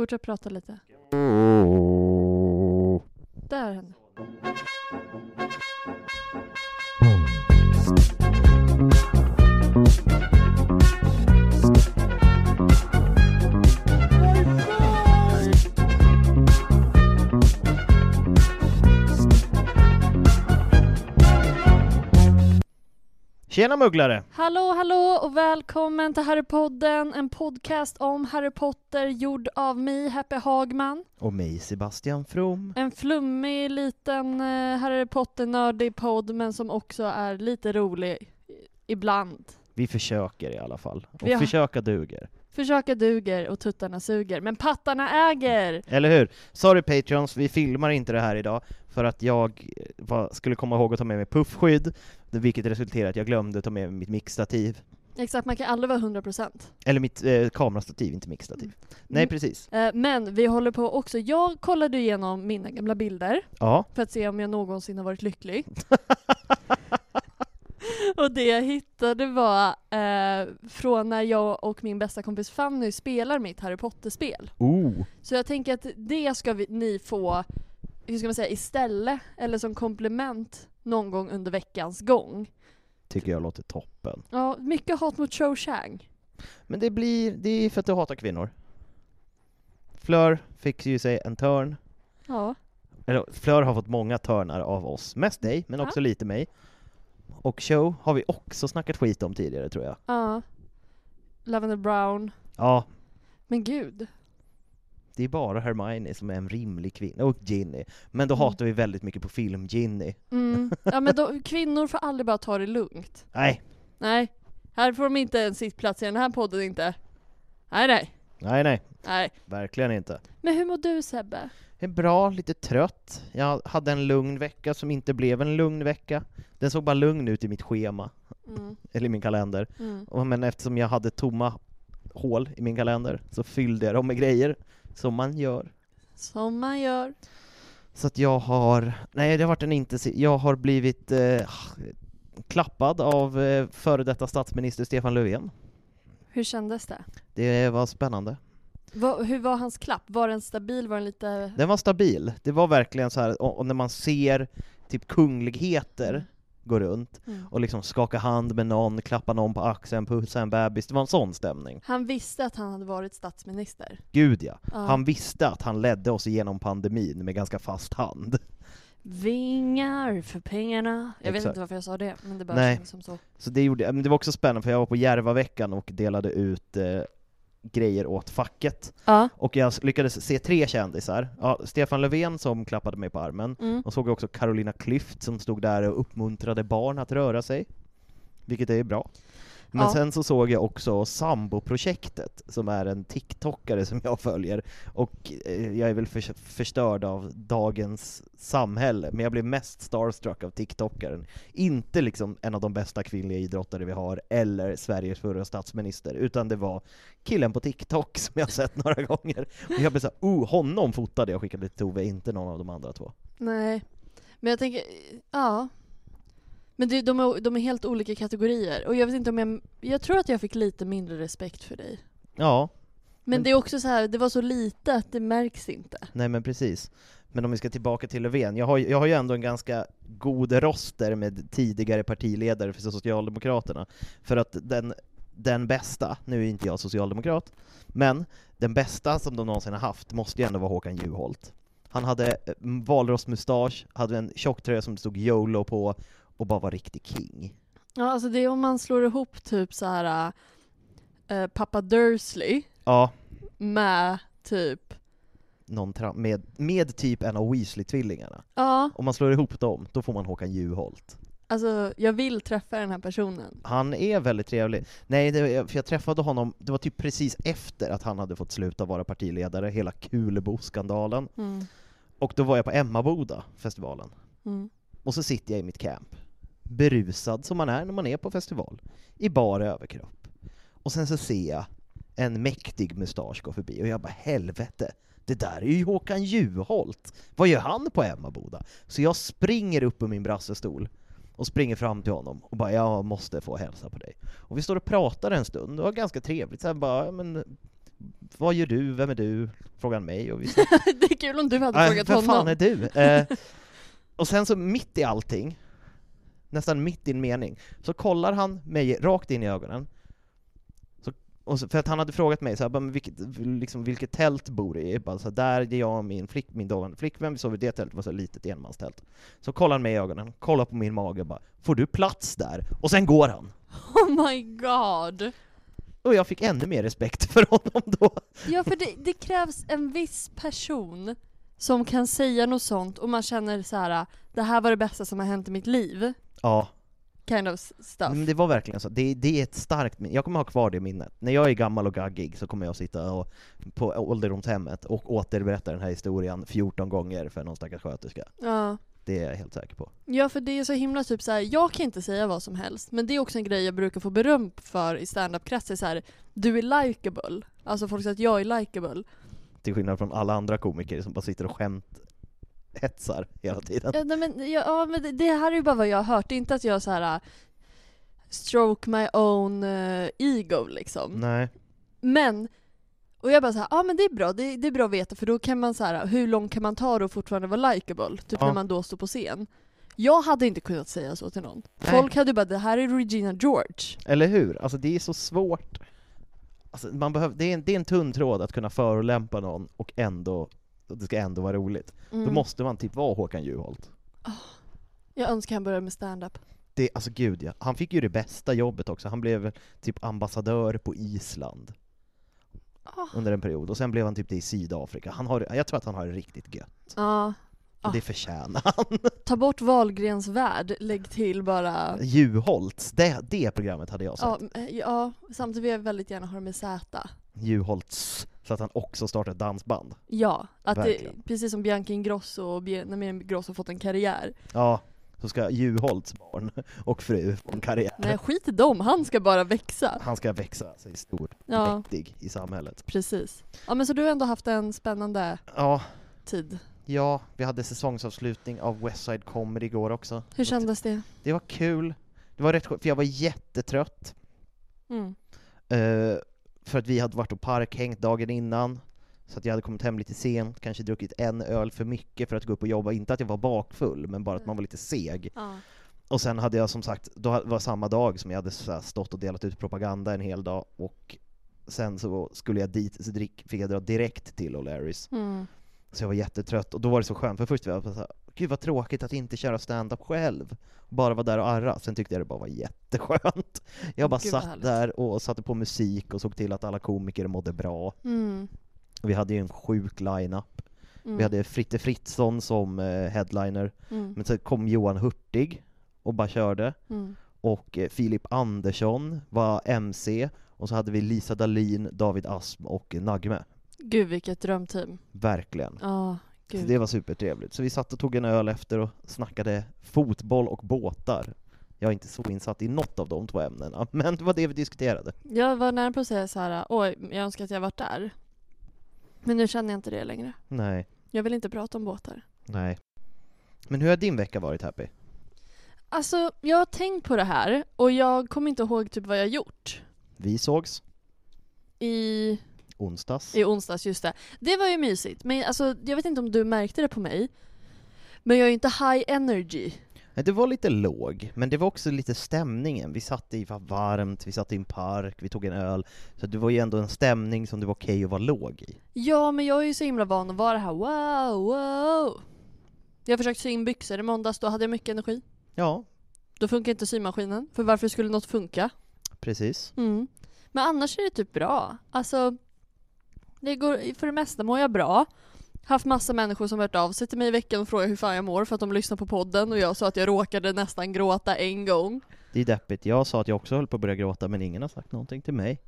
Fortsätt prata lite. Där henne. Tjena mugglare! Hallå, hallå och välkommen till Harrypodden, en podcast om Harry Potter gjord av mig, Happy Hagman. Och mig Sebastian From. En flummig liten eh, Harry Potter-nördig podd, men som också är lite rolig ibland. Vi försöker i alla fall. Och Vi har- försöka duger. Försöka duger och tuttarna suger, men pattarna äger! Eller hur? Sorry Patreons, vi filmar inte det här idag för att jag eh, var, skulle komma ihåg att ta med mig puffskydd, vilket resulterade i att jag glömde ta med mig mitt mixstativ. Exakt, man kan aldrig vara 100%. Eller mitt eh, kamerastativ, inte mixstativ. Nej Mm. precis. Eh, men vi håller på också, jag kollade igenom mina gamla bilder Ja. för att se om jag någonsin har varit lycklig. och det jag hittade var eh, från när jag och min bästa kompis Fanny spelar mitt Harry Potter-spel. Oh. Så jag tänker att det ska vi, ni få, hur ska man säga, istället, eller som komplement någon gång under veckans gång. Tycker jag låter toppen. Ja, mycket hat mot Cho Chang. Men det blir, det är för att du hatar kvinnor. Flör fick ju sig en törn. Ja. Eller Flör har fått många törnar av oss. Mest dig, men också lite mig. Och Show har vi också snackat skit om tidigare tror jag. Ja. Lavender Brown. Ja, Men gud. Det är bara Hermione som är en rimlig kvinna, och Ginny. Men då Mm. hatar vi väldigt mycket på film Ginny. Mm. Ja men då, kvinnor får aldrig bara ta det lugnt. Nej, Nej. Här får de inte en sittplats i den här podden inte. Nej nej. nej, nej, Nej. verkligen inte. Men hur mår du Sebbe? Är bra, lite trött. Jag hade en lugn vecka som inte blev en lugn vecka. Den såg bara lugn ut i mitt schema, Mm. eller i min kalender. Mm. Och- Men eftersom jag hade tomma hål i min kalender så fyllde jag dem med grejer, som man gör. Som man gör. Så att jag har, nej det har varit en intensiv, jag har blivit eh, klappad av eh, före detta statsminister Stefan Löfven. Hur kändes det? Det var spännande. Va, hur var hans klapp? Var den stabil? Var den lite... Den var stabil. Det var verkligen så här, och, och när man ser typ kungligheter gå runt Mm. och liksom skaka hand med någon, klappa någon på axeln, pussa en bebis, det var en sån stämning. Han visste att han hade varit statsminister. Gud ja. Ja. Han visste att han ledde oss igenom pandemin med ganska fast hand. Vingar för pengarna. Jag vet Exakt. inte varför jag sa det, men det bara Nej. som så. Så det, gjorde, men det var också spännande för jag var på Järvaveckan och delade ut eh, grejer åt facket. Ja. Och jag lyckades se tre kändisar. Ja, Stefan Löfven som klappade mig på armen, Mm. och såg också Carolina Klüft som stod där och uppmuntrade barn att röra sig. Vilket är bra. Men Ja. sen så såg jag också Sambo-projektet, som är en TikTokare som jag följer, och eh, jag är väl för, förstörd av dagens samhälle, men jag blev mest starstruck av TikTokaren. Inte liksom en av de bästa kvinnliga idrottare vi har, eller Sveriges förra statsminister, utan det var killen på TikTok som jag sett några gånger. Och jag blev såhär, oh, honom fotade jag och skickade till Tove, inte någon av de andra två. Nej. Men jag tänker, ja. Men det, de, är, de är helt olika kategorier. Och jag vet inte om jag... Jag tror att jag fick lite mindre respekt för dig. Ja, Men, Men- det är också så här, det var så lite att det märks inte. Nej men precis. Men om vi ska tillbaka till Löfven, jag har, jag har ju ändå en ganska god roster med tidigare partiledare för Socialdemokraterna. För att den, den bästa, nu är inte jag socialdemokrat, men den bästa som de någonsin har haft måste ju ändå vara Håkan Juholt. Han hade eh, valrossmustasch, hade en tjocktröja som det stod YOLO på, och bara var riktig king. Ja, alltså det är om man slår ihop typ så här äh, pappa Dursley Ja, med typ, någon med, med typ en av Weasley-tvillingarna. ja, Om man slår ihop dem, då får man Håkan Juholt. alltså jag vill träffa den här personen. Han är väldigt trevlig. Nej, det, för jag träffade honom, det var typ precis efter att han hade fått sluta vara partiledare, hela Kulebo-skandalen. Mm. Och då var jag på Emmaboda, festivalen. Mm. Och så sitter jag i mitt camp, berusad som man är när man är på festival, i bara överkropp. Och sen så ser jag en mäktig mustasch gå förbi, och jag bara helvete, det där är ju Håkan Juholt! Vad gör han på Emmaboda? Så jag springer upp ur min brassestol och springer fram till honom och bara jag måste få hälsa på dig. Och vi står och pratar en stund, det var ganska trevligt, här bara, "Ja, men vad gör du, vem är du? Frågar han mig och vi det är kul om du hade Nej, frågat vem honom. fan är du? Eh, och sen så mitt i allting, nästan mitt i en mening, så kollar han mig rakt in i ögonen. Så, och så, för att han hade frågat mig så här, men vilket, liksom, vilket tält bor du i? Bara, så här, där är jag och min, flick, min dåvarande flickvän, vi sov i det tältet, det var så här litet enmanstält. Så kollar han mig i ögonen, kollar på min mage och bara, får du plats där? Och sen går han. Oh my god! Och jag fick ännu mer respekt för honom då. Ja, för det, det krävs en viss person som kan säga något sånt och man känner så här: det här var det bästa som har hänt i mitt liv. Ja, Kind of stuff. Men det var verkligen så. Det, det är ett starkt minne. Jag kommer ha kvar det minnet. När jag är gammal och gaggig så kommer jag sitta och, på ålderdomshemmet och återberätta den här historien 14 gånger för någon stackars sköterska. Ja. Det är jag helt säker på. Ja för det är så himla typ så här. jag kan inte säga vad som helst men det är också en grej jag brukar få beröm för i standup-kretsar så här. du är likeable. Alltså folk säger att jag är likeable. Till skillnad från alla andra komiker som bara sitter och skämt hetsar hela tiden. Ja, nej, men, ja, ja, men det, det här är ju bara vad jag har hört, det är inte att jag så här äh, stroke my own äh, ego liksom. Nej. Men, och jag bara såhär, ja ah, men det är bra, det, det är bra att veta för då kan man så här, hur långt kan man ta det och fortfarande vara likeable? Typ Ja. när man då står på scen. Jag hade inte kunnat säga så till någon. Nej. Folk hade bara, det här är Regina George. Eller hur? Alltså det är så svårt. Alltså, man behöver, det, är en, det är en tunn tråd att kunna förolämpa någon och ändå, det ska ändå vara roligt. Då Mm. måste man typ vara Håkan Juholt. Jag önskar han började med stand-up. Det, alltså gud ja. Han fick ju det bästa jobbet också. Han blev typ ambassadör på Island Ah. under en period, och sen blev han typ det i Sydafrika. Han har, jag tror att han har det riktigt gött. Ja. Och Ah. det förtjänar han. Ta bort Wahlgrens värld, lägg till bara... Juholts, det, det programmet hade jag sett. Ja, m- ja, samtidigt vill jag väldigt gärna ha det med Z. Juholts, så att han också startar ett dansband. Ja, att det, Verkligen. precis som Bianca Ingrosso och Bianca Ingrosso har fått en karriär. Ja, så ska Juholts barn och fru få en karriär. Nej skit i dem, han ska bara växa. Han ska växa sig stor Ja. mäktig i samhället. Precis. Ja men så du har ändå haft en spännande Ja, tid. ja, vi hade säsongsavslutning av West Side Comedy igår också. Hur kändes det? Det var kul. Det var rätt skönt, för jag var jättetrött. Mm. Eh, för att vi hade varit och parkhängt dagen innan, så att jag hade kommit hem lite sent, kanske druckit en öl för mycket för att gå upp och jobba. Inte att jag var bakfull, men bara att man var lite seg. Ja. Och sen hade jag som sagt, då var samma dag som jag hade stått och delat ut propaganda en hel dag, och sen så skulle jag dit, så drick, fick jag dra direkt till O'Larrys. Mm. Så jag var jättetrött, och då var det så skönt, för först var jag så här, gud vad tråkigt att inte köra stand-up själv, bara vara där och arra. Sen tyckte jag det bara var jätteskönt. Jag bara Gud, satt där och satte på musik och såg till att alla komiker mådde bra. Mm. Vi hade ju en sjuk line-up. Mm. Vi hade Fritte Fritzson som eh, headliner, Mm. men så kom Johan Hurtig och bara körde. Mm. och eh, Filip Andersson var MC, och så hade vi Lisa Dahlin, David Asm och Nagme. Gud vilket drömteam. Verkligen. Ja, Så gud. det var supertrevligt. Så vi satt och tog en öl efter och snackade fotboll och båtar. Jag är inte så insatt i något av de två ämnena, men det var det vi diskuterade. Jag var nära på att säga så här, oj, jag önskar att jag varit där. Men nu känner jag inte det längre. Nej, Jag vill inte prata om båtar. nej. Men hur har din vecka varit, Happy? Alltså, jag har tänkt på det här och jag kommer inte ihåg typ vad jag gjort. Vi sågs I, onsdags. I onsdags, just det. Det var ju mysigt. Men alltså, jag vet inte om du märkte det på mig. Men jag är ju inte high energy. Nej, Det var lite låg, men det var också lite stämningen. Vi satt i, var varmt, vi satt i en park, vi tog en öl. Så det var ju ändå en stämning som det var okej att vara låg i. Ja, men jag är ju så himla van att vara här wow, wow. Jag försökte sy in byxor i måndags, då hade jag mycket energi. Ja, Då funkar inte symaskinen, för varför skulle något funka? precis. Mm. Men annars är det typ bra. Alltså, det går, för det mesta mår jag bra. Haft massa människor som hört av sig till mig i veckan och frågat hur fan jag mår för att de lyssnar på podden och jag sa att jag råkade nästan gråta en gång. Det är deppigt. Jag sa att jag också höll på att börja gråta, men ingen har sagt någonting till mig.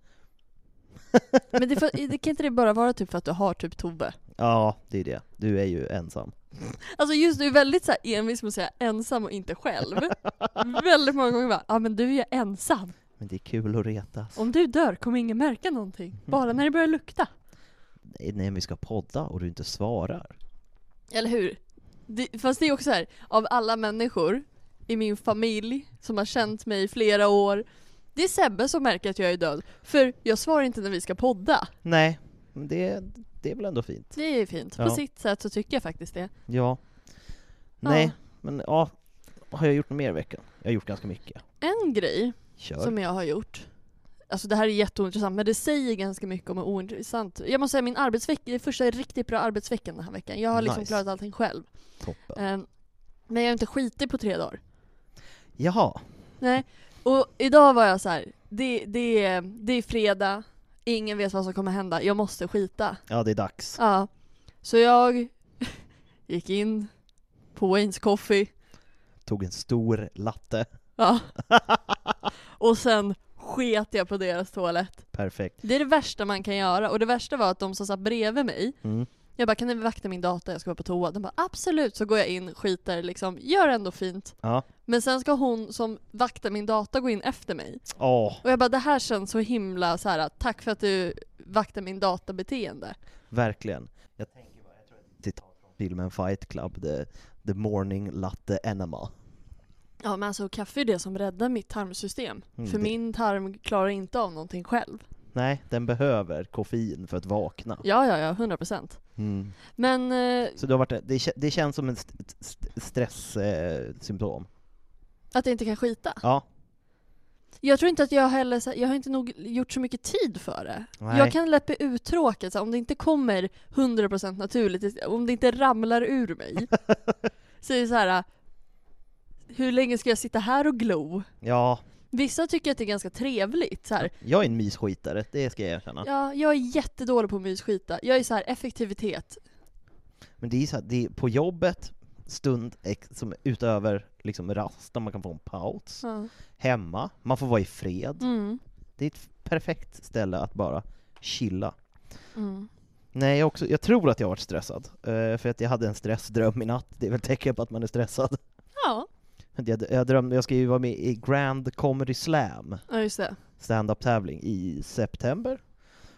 Men det, får- det kan inte det bara vara typ för att du har typ Tove? Ja, det är det. Du är ju ensam. Alltså just du är väldigt så här envis med att säga ensam och inte själv. väldigt många gånger bara, ja men du är ju ensam. Men det är kul att retas. Om du dör kommer ingen märka någonting. Bara när det börjar lukta. När vi ska podda och du inte svarar. Eller hur? Det, fast det är också så här, av alla människor i min familj som har känt mig i flera år, det är Sebbe som märker att jag är död. För jag svarar inte när vi ska podda. Nej, men det, det är väl ändå fint. Det är fint. På Ja. sitt sätt så tycker jag faktiskt det. Ja. Nej, Ja. men ja. Har jag gjort något mer i veckan? Jag har gjort ganska mycket. En grej Kör. som jag har gjort, alltså det här är jätteointressant men det säger ganska mycket om hur ointressant. Jag måste säga min arbetsvecka, det är första riktigt bra arbetsveckan den här veckan. Jag har liksom Nice. klarat allting själv. Toppen. Ehm, men jag har inte skitit på tre dagar. Jaha. Nej, och idag var jag så här. Det, det, är, det är fredag, ingen vet vad som kommer hända, jag måste skita. Ja, det är dags. Ja. Så jag gick in på Wayne's Coffee, Tog en stor latte. ja. och sen sket jag på deras toalett. Perfekt. Det är det värsta man kan göra, och det värsta var att de som satt bredvid mig, Mm. jag bara kan ni vakta min data, jag ska vara på toa. De bara absolut, så går jag in, skiter liksom, gör ändå fint. Ja. Men sen ska hon som vaktar min data gå in efter mig. Åh, Och jag bara, det här känns så himla så här. tack för att du vaktar min databeteende. verkligen. Jag tänker bara, jag tror att citat från filmen Fight Club, the, the morning latte enema. Ja men alltså kaffe är det som räddar mitt tarmsystem. Mm, för det- min tarm klarar inte av någonting själv. Nej, den behöver koffein för att vakna. Ja, ja, ja, 100 procent. Mm. Men eh, Så du har varit, det, det känns som en st- st- stresssymptom. Eh, att jag inte kan skita. ja, Jag tror inte att jag heller, jag har inte nog gjort så mycket tid för det. Nej. Jag kan lätt bli uttråkad om det inte kommer 100% naturligt, om det inte ramlar ur mig. så är det så här. Hur länge ska jag sitta här och glo? ja, Vissa tycker att det är ganska trevligt. Så här. jag är en mysskitare, det ska jag erkänna. Ja, jag är jättedålig på att mysskita. Jag är så här effektivitet. Men det är så här, det är på jobbet, stund ex, som utöver liksom rast, där man kan få en paus. Ja. Hemma, man får vara i fred. Mm. Det är ett perfekt ställe att bara chilla. Mm. Nej, jag, också, jag tror att jag har varit stressad, eh, för att jag hade en stressdröm i natt, det är väl tecken på att man är stressad. Ja. Jag, jag drömde, jag ska ju vara med i Grand Comedy Slam, ja, just det. stand-up tävling i september.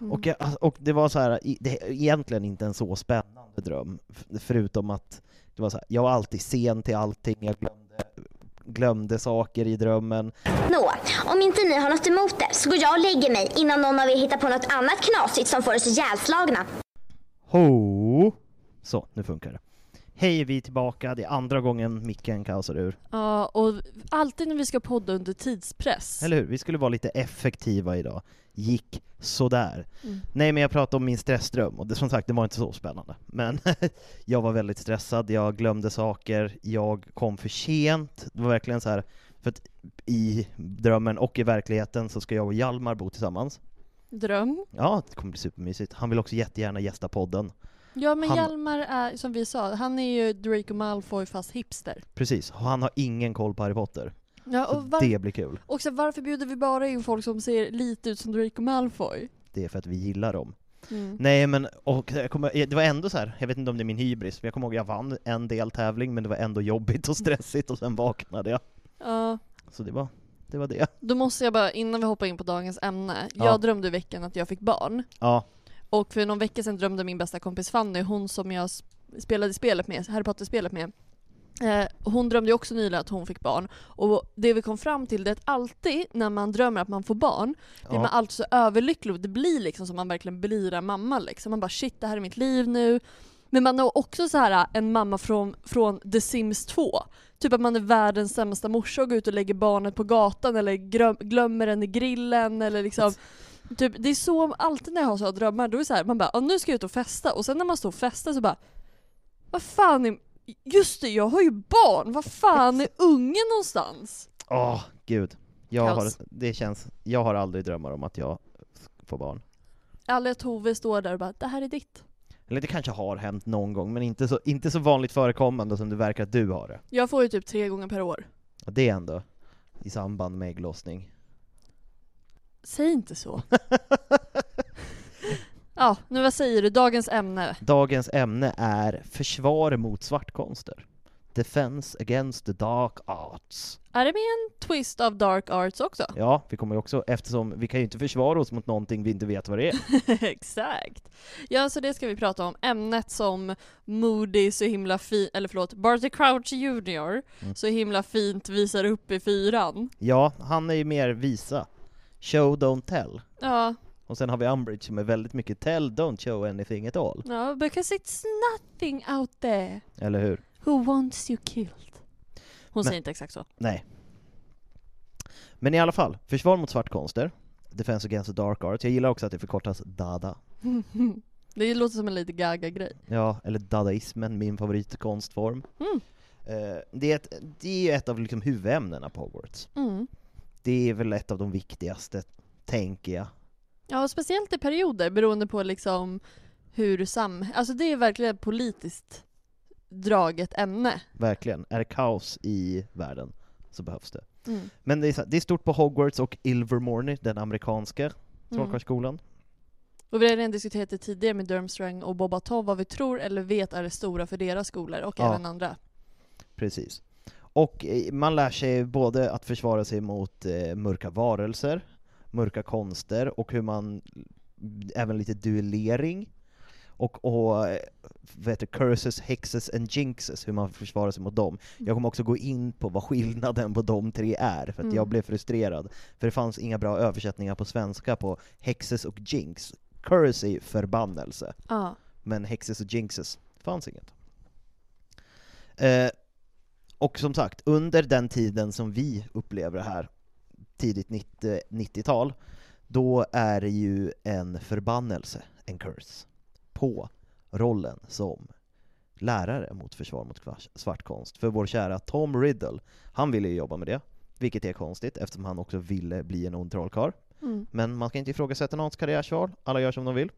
Mm. Och, jag, och det var så här, det är egentligen inte en så spännande dröm, förutom att det var så här, jag var alltid sen till allting, jag glömde, glömde saker i drömmen. Nå, om inte ni har något emot det så går jag och lägger mig innan någon av er hittar på något annat knasigt som får oss ihjälslagna. Ho! Så, nu funkar det. Hej, vi är tillbaka, det är andra gången micken kaosar ur. Ja, och alltid när vi ska podda under tidspress. Eller hur? Vi skulle vara lite effektiva idag. Gick sådär. Mm. Nej, men jag pratade om min stressdröm, och det, som sagt, det var inte så spännande. Men jag var väldigt stressad, jag glömde saker, jag kom för sent. Det var verkligen så här, för att i drömmen och i verkligheten så ska jag och Hjalmar bo tillsammans. Dröm. Ja, det kommer bli supermysigt. Han vill också jättegärna gästa podden. Ja, men Han- Hjalmar är, som vi sa, han är ju Draco Malfoy fast hipster. Precis, och han har ingen koll på Harry Potter. Ja, Så och var, det blir kul. också, varför bjuder vi bara in folk som ser lite ut som Draco Malfoy? Det är för att vi gillar dem. Mm. Nej men, och kommer, det var ändå så här. jag vet inte om det är min hybris, men jag kommer ihåg jag vann en deltävling men det var ändå jobbigt och stressigt och sen vaknade jag. Ja, Så det var, det var det. då måste jag bara, innan vi hoppar in på dagens ämne. Ja. Jag drömde i veckan att jag fick barn. Ja, Och för någon vecka sedan drömde min bästa kompis Fanny, hon som jag spelade spelet med, Harry Potter-spelet med. Eh, hon drömde också nyligen att hon fick barn. Och det vi kom fram till det är att alltid när man drömmer att man får barn, blir man ja, alltid så överlycklig det blir liksom som man verkligen blir en mamma liksom. Man bara shit det här är mitt liv nu. Men man har också så här en mamma från, från The Sims 2. Typ att man är världens sämsta morsa och går ut och lägger barnet på gatan eller glöm, glömmer den i grillen eller liksom Typ, det är så, alltid när jag har så här drömmar, då är det så här, man bara "Ja, nu ska jag ut och festa och sen när man står och festar så bara Vad fan är, just det jag har ju barn, vad fan är ungen någonstans? åh gud. Jag har, Kaos. det känns, jag har aldrig drömmar om att jag får barn. Aldrig att Tove står där och bara 'Det här är ditt' Eller det kanske har hänt någon gång, men inte så, inte så vanligt förekommande som det verkar att du har det. Jag får ju typ tre gånger per år Och det är ändå i samband med ägglossning. Säg inte så Ja, nu vad säger du? Dagens ämne? Dagens ämne är försvar mot svartkonster. Defense against the dark arts. Är det med en twist av dark arts också? Ja, vi kommer ju också, eftersom vi kan ju inte försvara oss mot någonting vi inte vet vad det är. Exakt! Ja, så det ska vi prata om. Ämnet som Moody så himla fint, eller förlåt, Barty Crouch Jr. Mm. så himla fint visar upp i fyran. Ja, han är ju mer visa. Show, don't tell. Ja, Och sen har vi Umbridge som är väldigt mycket tell, don't show anything at all. ja, because it's nothing out there Eller hur? who wants you killed. Hon Men- säger inte exakt så. Nej. Men i alla fall, försvar mot svartkonster. Defense against the dark arts. Jag gillar också att det förkortas DADA. det låter som en lite gaga-grej. Ja, eller dadaismen, min favoritkonstform. Mm. Eh, det, är ett, det är ju ett av liksom huvudämnena på Hogwarts. Mm. Det är väl ett av de viktigaste, tänker jag. Ja, och speciellt i perioder beroende på liksom hur sam... Alltså det är verkligen ett politiskt draget ämne. Verkligen. Är det kaos i världen så behövs det. Mm. Men det är, det är stort på Hogwarts och Ilvermorny, den amerikanska Mm. trollkarlsskolan. Och vi har redan diskuterat det tidigare med Durmstrang och Bobatov, vad vi tror eller vet är det stora för deras skolor och Ja. även andra. Precis. Och eh, man lär sig både att försvara sig mot eh, mörka varelser, mörka konster och hur man, även lite duellering, och, och eh, heter, det, curses, hexes and jinxes, hur man försvarar sig mot dem. Jag kommer också gå in på vad skillnaden på de tre är, för Mm. jag blev frustrerad. För det fanns inga bra översättningar på svenska på hexes och jinx. Curse är förbannelse, Ja. men hexes och jinxes fanns inget. Eh, och som sagt, under den tiden som vi upplever det här, tidigt 90 90-tal, då är det ju en förbannelse, en curse, på rollen som lärare mot försvar mot svartkonst. För vår kära Tom Riddle, han ville ju jobba med det, vilket är konstigt eftersom han också ville bli en ond trollkarl. Mm. Men man ska inte ifrågasätta någons karriärsval, alla gör som de vill.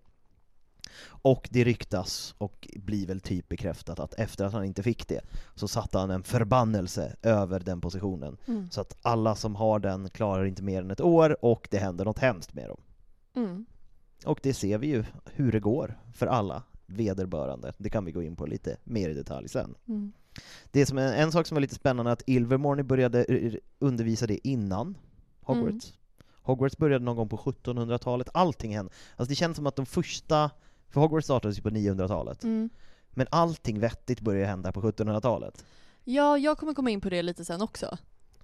Och det ryktas, och blir väl typ bekräftat, att efter att han inte fick det, så satte han en förbannelse över den positionen. Mm. Så att alla som har den klarar inte mer än ett år, och det händer något hemskt med dem. Mm. Och det ser vi ju hur det går för alla vederbörande. Det kan vi gå in på lite mer i detalj sen. Mm. Det som är, en sak som var lite spännande är att Ilvermorny började undervisa det innan Hogwarts. Hogwarts började någon gång på 1700-talet, allting hände. Alltså det känns som att de första, för Hogwarts startades ju på 900-talet, Mm. men allting vettigt började hända på 1700-talet. Ja, jag kommer komma in på det lite sen också.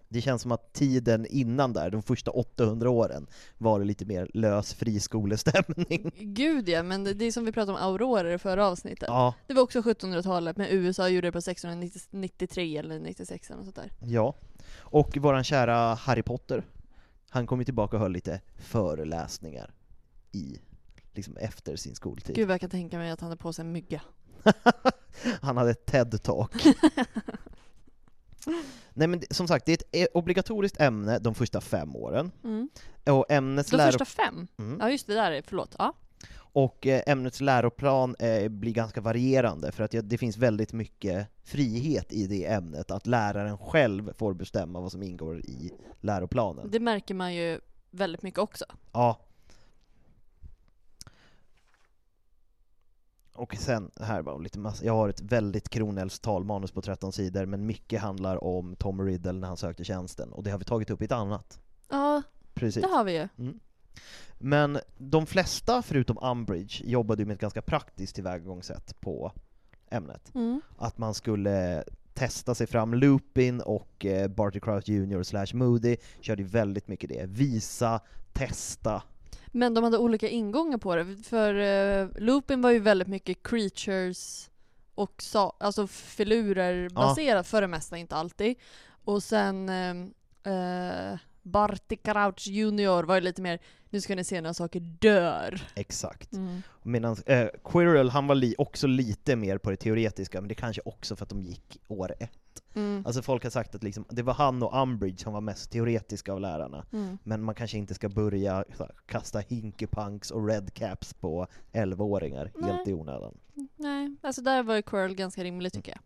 Det känns som att tiden innan där, de första 800 åren, var det lite mer lös friskolestämning. Gud ja, men det det är som vi pratade om auroror i förra avsnittet. Ja, Det var också 1700-talet, men USA gjorde det på 1693 eller 96 eller sånt där. ja. Och våran kära Harry Potter, han kom ju tillbaka och höll lite föreläsningar i, liksom efter sin skoltid. Gud vad jag kan tänka mig att han är på sig en mygga. Han hade ett TED-talk. Nej men som sagt, det är ett eh, obligatoriskt ämne de första fem åren. Mm. Och ämnets De första fem? Mm. Ja just det, där är, förlåt. Ja. Och eh, ämnets läroplan eh, blir ganska varierande, för att det finns väldigt mycket frihet i det ämnet, att läraren själv får bestämma vad som ingår i läroplanen. Det märker man ju väldigt mycket också. Ja. Och sen, här var lite massa, jag har ett väldigt kronälvstal manus på 13 sidor, men mycket handlar om Tom Riddle när han sökte tjänsten, och det har vi tagit upp i ett annat. Ja, Precis. det har vi ju. Mm. Men de flesta, förutom Umbridge, jobbade ju med ett ganska praktiskt tillvägagångssätt på ämnet. Mm. Att man skulle testa sig fram. Lupin och eh, Barty Crouch Jr slash Moody körde ju väldigt mycket det. Visa, testa. Men de hade olika ingångar på det, för uh, Lupin var ju väldigt mycket creatures och sa, alltså filurer baserat för det mesta, inte alltid. Och sen uh, Barty Crouch Jr var ju lite mer, nu ska ni se när saker dör. Exakt. Mm. Medan eh, Quirrell, han var li också lite mer på det teoretiska, men det kanske också för att de gick år ett. Mm. Alltså folk har sagt att liksom, det var han och Umbridge som var mest teoretiska av lärarna. Mm. Men man kanske inte ska börja så här, kasta hinkepunks och redcaps på 11-åringar Nej. helt i onödan. Nej, alltså där var ju Quirrell ganska rimlig tycker jag.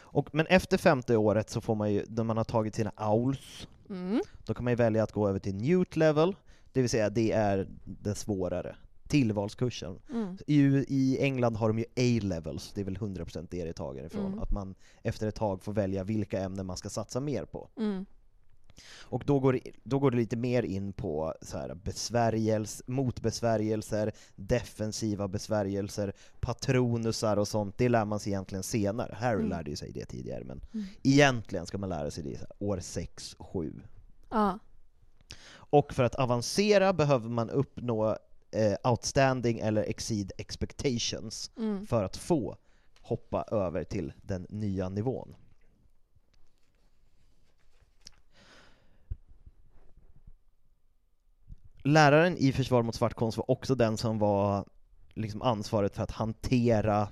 Och, men efter femte året så får man ju, när man har tagit sina owls, Mm. då kan man välja att gå över till newt level, det vill säga det är den svårare tillvalskursen. Mm. I, I England har de ju A-levels, det är väl 100% det det tager ifrån, Mm. att man efter ett tag får välja vilka ämnen man ska satsa mer på. Mm. Och då går, då går det lite mer in på så här besvärjels, motbesvärjelser, defensiva besvärjelser, patronusar och sånt, det lär man sig egentligen senare. Harry Mm. lärde ju sig det tidigare, men Mm. egentligen ska man lära sig det år 6-7. Ja. Och för att avancera behöver man uppnå eh, outstanding eller exceed expectations Mm. för att få hoppa över till den nya nivån. Läraren i Försvar mot svartkonst var också den som var liksom ansvaret för att hantera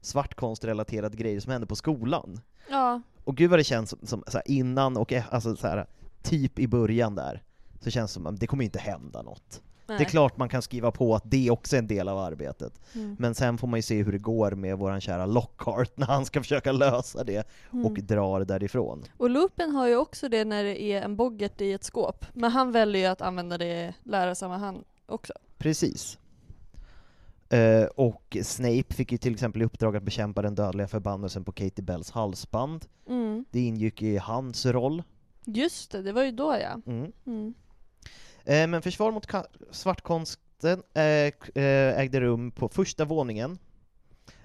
svartkonstrelaterade grejer som hände på skolan. ja. Och gud vad det känns som, som så här, innan och e- alltså så här, typ i början där, så känns det som att det kommer inte hända något. Nej. Det är klart man kan skriva på att det också är en del av arbetet, Mm. men sen får man ju se hur det går med våran kära Lockhart när han ska försöka lösa det och Mm. drar därifrån. Och Lupin har ju också det när det är en boggart i ett skåp. Men han väljer ju att använda det lärarsammanhang också. Precis. Eh, och Snape fick ju till exempel i uppdrag att bekämpa den dödliga förbannelsen på Katie Bells halsband. Mm. Det ingick i hans roll. Just det, det var ju då ja. Mm. Mm. Eh, men försvar mot svartkonsten eh, eh, ägde rum på första våningen.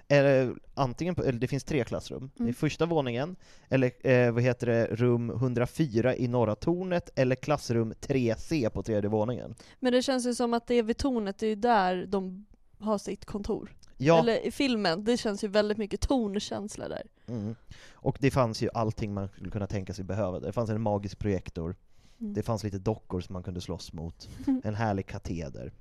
Eller, antingen på, eller det finns tre klassrum. Mm. första våningen, eller eh, vad heter det, rum 104 i norra tornet, eller klassrum 3C på tredje våningen. Men det känns ju som att det är vid tornet, det är ju där de har sitt kontor. Ja, Eller i filmen, det känns ju väldigt mycket tornkänsla där. mm. och det fanns ju allting man skulle kunna tänka sig behöva. Det fanns en magisk projektor, Mm. det fanns lite dockor som man kunde slåss mot, en härlig kateder.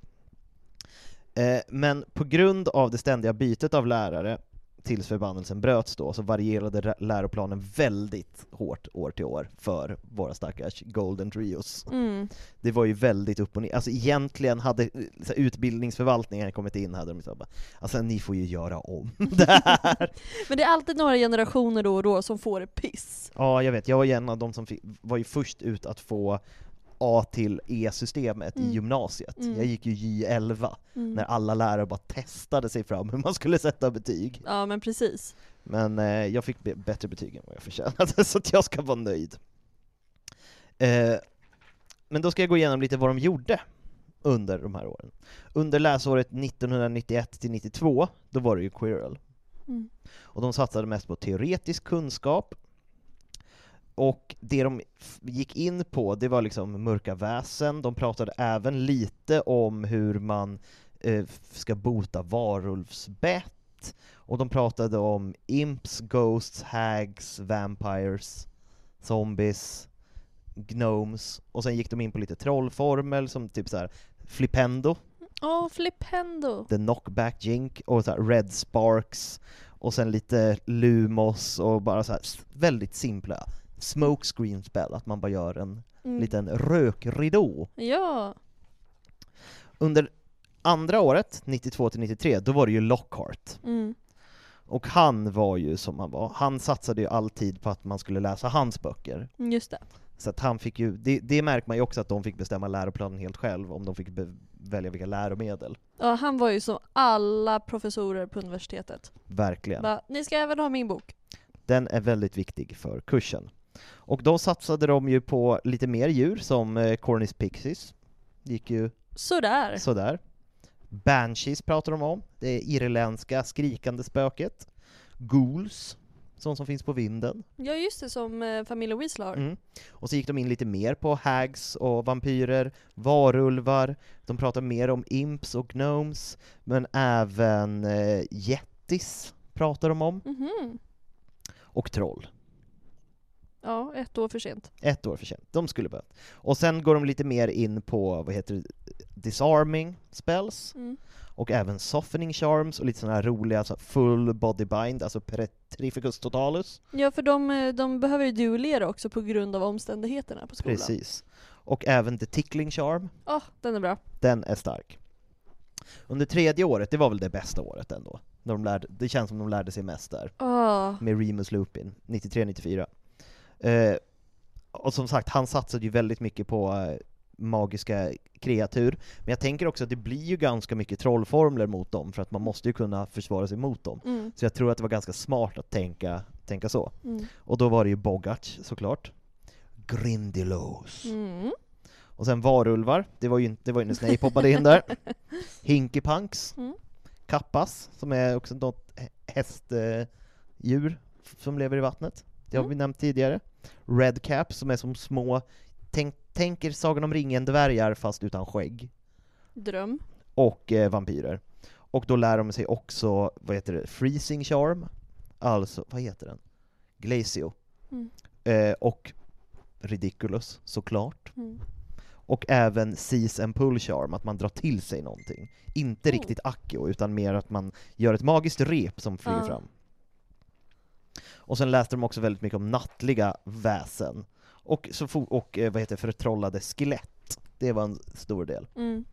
Eh, men på grund av det ständiga bytet av lärare tills förbannelsen bröts då, så varierade läroplanen väldigt hårt år till år för våra stackars Golden Trios. Mm. Det var ju väldigt upp och ner. Alltså egentligen hade så här, utbildningsförvaltningen kommit in hade de sagt bara, alltså ni får ju göra om det här. Men det är alltid några generationer då och då som får piss. Ja, jag vet. Jag var ju en av de som fick, var ju först ut att få A till E-systemet Mm. i gymnasiet. Mm. Jag gick ju J11, Mm. när alla lärare bara testade sig fram hur man skulle sätta betyg. Ja men precis. Men eh, jag fick bättre betyg än vad jag förtjänade, så att jag ska vara nöjd. Eh, men då ska jag gå igenom lite vad de gjorde under de här åren. Under läsåret 1991 till 92, då var det ju Quirrell. Mm. Och de satsade mest på teoretisk kunskap, och det de gick in på, det var liksom mörka väsen, de pratade även lite om hur man eh, ska bota varulvsbett, och de pratade om imps, ghosts, hags, vampires, zombies, gnomes, och sen gick de in på lite trollformel som typ så här flipendo, Åh, Flipendo! the knockback jink, och så här red sparks, och sen lite lumos och bara så här väldigt simpla smoke screen spel, att man bara gör en Mm. liten rökridå. Ja. Under Andra året, 92 till 93, då var det ju Lockhart. Mm. Och han var ju som han var, han satsade ju all tid på att man skulle läsa hans böcker. Just det. Så att han fick ju, det, det märker man ju också att de fick bestämma läroplanen helt själv, om de fick be, välja vilka läromedel. Ja, han var ju som alla professorer på universitetet. Verkligen. Bara, Ni ska även ha min bok. Den är väldigt viktig för kursen. Och då satsade de ju på lite mer djur, som eh, Cornish Pixies. gick ju Sådär. sådär. Banshees pratar de om, det irländska skrikande spöket. Ghouls, sånt som finns på vinden. Ja just det, som eh, familjen Weasley har. Mm. Och så gick de in lite mer på hags och vampyrer, varulvar, de pratar mer om imps och gnomes, men även eh, jättis pratar de om, Mhm. och troll. Ja, ett år för sent. Ett år för sent. De skulle behövt. Och sen går de lite mer in på, vad heter det, disarming spells, Mm. och även softening charms och lite sådana här roliga, alltså full body bind, alltså petrificus totalus. Ja, för de, eh, de behöver ju duellera också på grund av omständigheterna på skolan. Precis. Och även the tickling charm, Ja, den är bra. den är stark. Under tredje året, det var väl det bästa året ändå. När de lärde, det känns som de lärde sig mest där. Ah. med Remus Lupin, 93-94. Eh, och som sagt, han satsade ju väldigt mycket på eh, magiska kreatur, men jag tänker också att det blir ju ganska mycket trollformler mot dem, för att man måste ju kunna försvara sig mot dem. Mm. Så jag tror att det var ganska smart att tänka, tänka så. Mm. Och då var det ju Bogarts såklart. Grindylows. Mm. Och sen varulvar, det var ju, inte- det var ju när Snape hoppade in där. Hinkypunks. Mm. Kappas, som är också något hä- hästdjur som lever i vattnet. Det har Mm. vi nämnt tidigare. Redcap, som är som små, tänk, tänker Sagan om ringen-dvärgar fast utan skägg. Dröm. Och eh, vampyrer. Och då lär de sig också, vad heter det, freezing charm. Alltså, vad heter den? Glacio. Mm. Eh, och Ridiculous, såklart. Mm. Och även Seize and Pull Charm, att man drar till sig någonting. Inte Oh. riktigt Accio, utan mer att man gör ett magiskt rep som flyger fram. Och sen läste de också väldigt mycket om nattliga väsen. Och, så och eh, vad heter förtrollade skelett. Det var en stor del. Mm.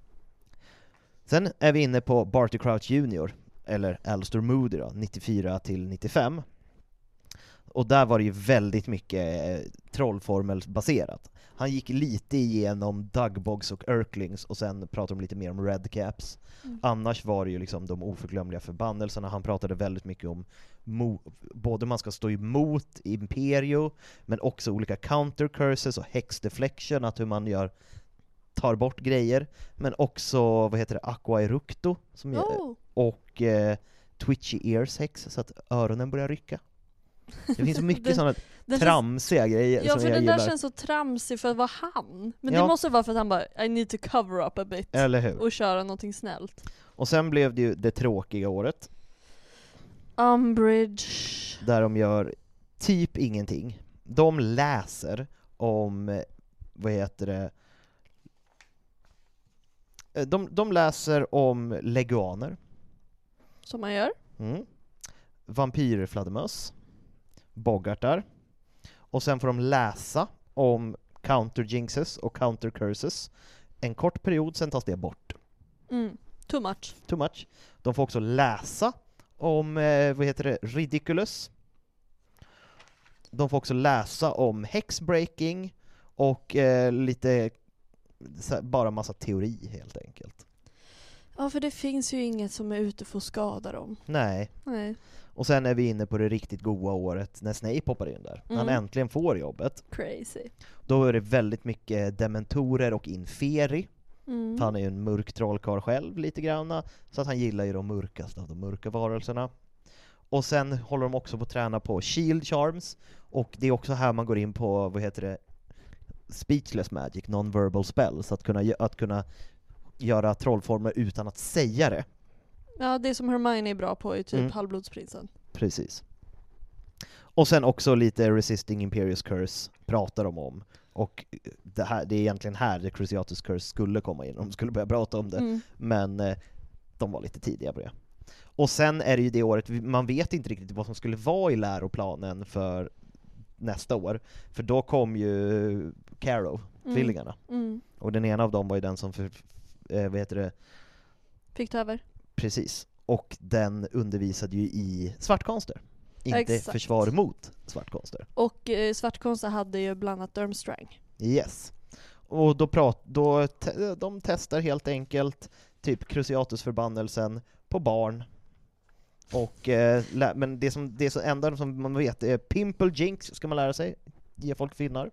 Sen är vi inne på Barty Crouch Jr, eller Alistair Moody då, 94 till 95. Och där var det ju väldigt mycket eh, trollformelbaserat. Han gick lite igenom Dugbogs och Urklings och sen pratade de lite mer om Redcaps. Mm. Annars var det ju liksom de oförglömliga förbannelserna, han pratade väldigt mycket om både man ska stå emot Imperio, men också olika counter curses och hex deflection, att hur man gör tar bort grejer, men också, vad heter det, Aqua Eructo, som är, Oh. och eh, Twitchy Ears Hex, så att öronen börjar rycka. Det finns så mycket sådana Den känns, tramsiga grejer ja, som för jag den där gillar. känns så tramsig för att vara han. Men Ja. det måste vara för att han bara I need to cover up a bit. Eller hur? Och köra någonting snällt. Och sen blev det ju det tråkiga året, Umbridge. där de gör typ ingenting. De läser om, vad heter det, Eh, de, de läser om leguaner, Som man gör. mm. vampyrfladdermöss, boggartar, och sen får de läsa om counter jinxes och counter curses en kort period, sen tas det bort. Mm. Too much. Too much. De får också läsa om, eh, vad heter det, ridiculous. De får också läsa om hexbreaking och eh, lite, bara massa teori helt enkelt. Ja, för det finns ju inget som är ute för att skada dem. Nej. Nej. Och sen är vi inne på det riktigt goa året när Snape hoppar in där. Han Mm. äntligen får jobbet. Crazy. Då är det väldigt mycket dementorer och inferi. Mm. Han är ju en mörk trollkarl själv lite granna, så att han gillar ju de mörkaste av de mörka varelserna. Och sen håller de också på att träna på shield charms, och det är också här man går in på, vad heter det, speechless magic, non-verbal spells, att kunna, att kunna göra trollformer utan att säga det. Ja, det som Hermione är bra på är typ Mm. Halvblodsprinsen. Precis. Och sen också lite resisting Imperious Curse pratar de om. Och det, här, det är egentligen här The Cruciatus Curse skulle komma in, om de skulle börja prata om det. Mm. Men eh, de var lite tidiga på det. Och sen är det ju det året, man vet inte riktigt vad som skulle vara i läroplanen för nästa år. För då kom ju Caro, Mm. tvillingarna. Mm. Och den ena av dem var ju den som för, eh, vad heter det, Fick ta över. Precis. Och den undervisade ju i svartkonster. Inte Exakt. försvar mot svartkonster. Och eh, svartkonster hade ju bland annat Durmstrang. Yes. Och då, prat, då te, de testar helt enkelt typ Cruciatusförbannelsen på barn. Och, eh, lä, men det som, det som enda som man vet är Pimple Jinx ska man lära sig, ge folk finnar.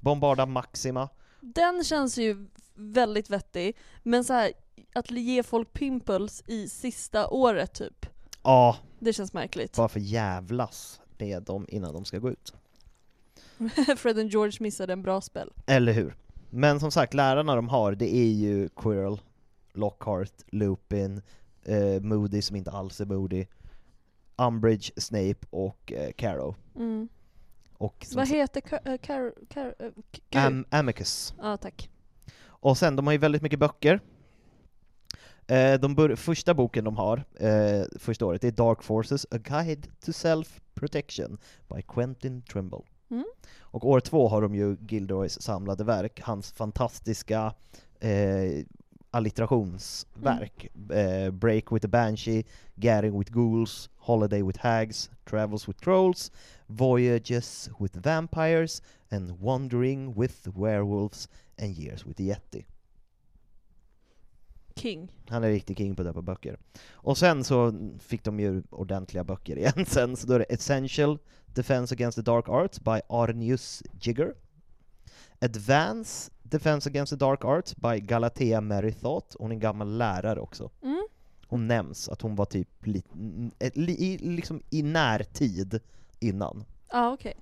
Bombarda Maxima. Den känns ju väldigt vettig, men så här att ge folk pimples i sista året typ, Ja, det känns märkligt. bara för jävlas med dem innan de ska gå ut. Fred and George missade en bra spel. Eller hur? Men som sagt, lärarna de har, det är ju Quirrell, Lockhart, Lupin, eh, Moody som inte alls är Moody, Umbridge, Snape och eh, Carrow. Mm. Och Vad heter Car... Car... Car... eh, k- gud. Am- Amicus. Ja, tack. Och sen, de har ju väldigt mycket böcker. Eh, de första boken de har, eh, första året, det är Dark Forces, A Guide to Self-Protection by Quentin Trimble. Mm. Och år två har de ju Gilderoys samlade verk, hans fantastiska eh, alliterationsverk. Eh, Break with the Banshee, Gathering with Ghouls, Holiday with Hags, Travels with Trolls, Voyages with Vampires, and Wandering with Werewolves, and Years with the Yeti. King. Han är riktig king på att döpa böcker. Och sen så fick de ju ordentliga böcker igen sen, så då är det Essential Defense Against the Dark Arts by Arnius Jigger. Advance Defense Against the Dark Arts by Galatea Mary Thought, hon är en gammal lärare också. Mm. Hon nämns att hon var typ li, li, i, liksom i närtid innan. Ja, okej.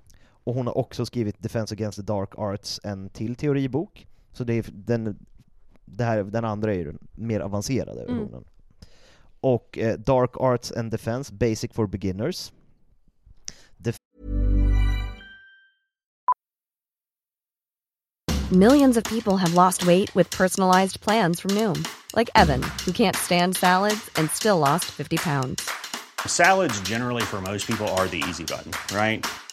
Och hon har också skrivit Defense Against the Dark Arts, en till teoribok. Så det är den, det här, den andra är ju den mer avancerade Mm. versionen. Och eh, Dark Arts and Defense, Basic for Beginners. Millions of people have lost weight with personalized plans from Noom, like Evan, who can't stand salads and still lost 50 pounds. Salads, generally, for most people, are the easy button, right?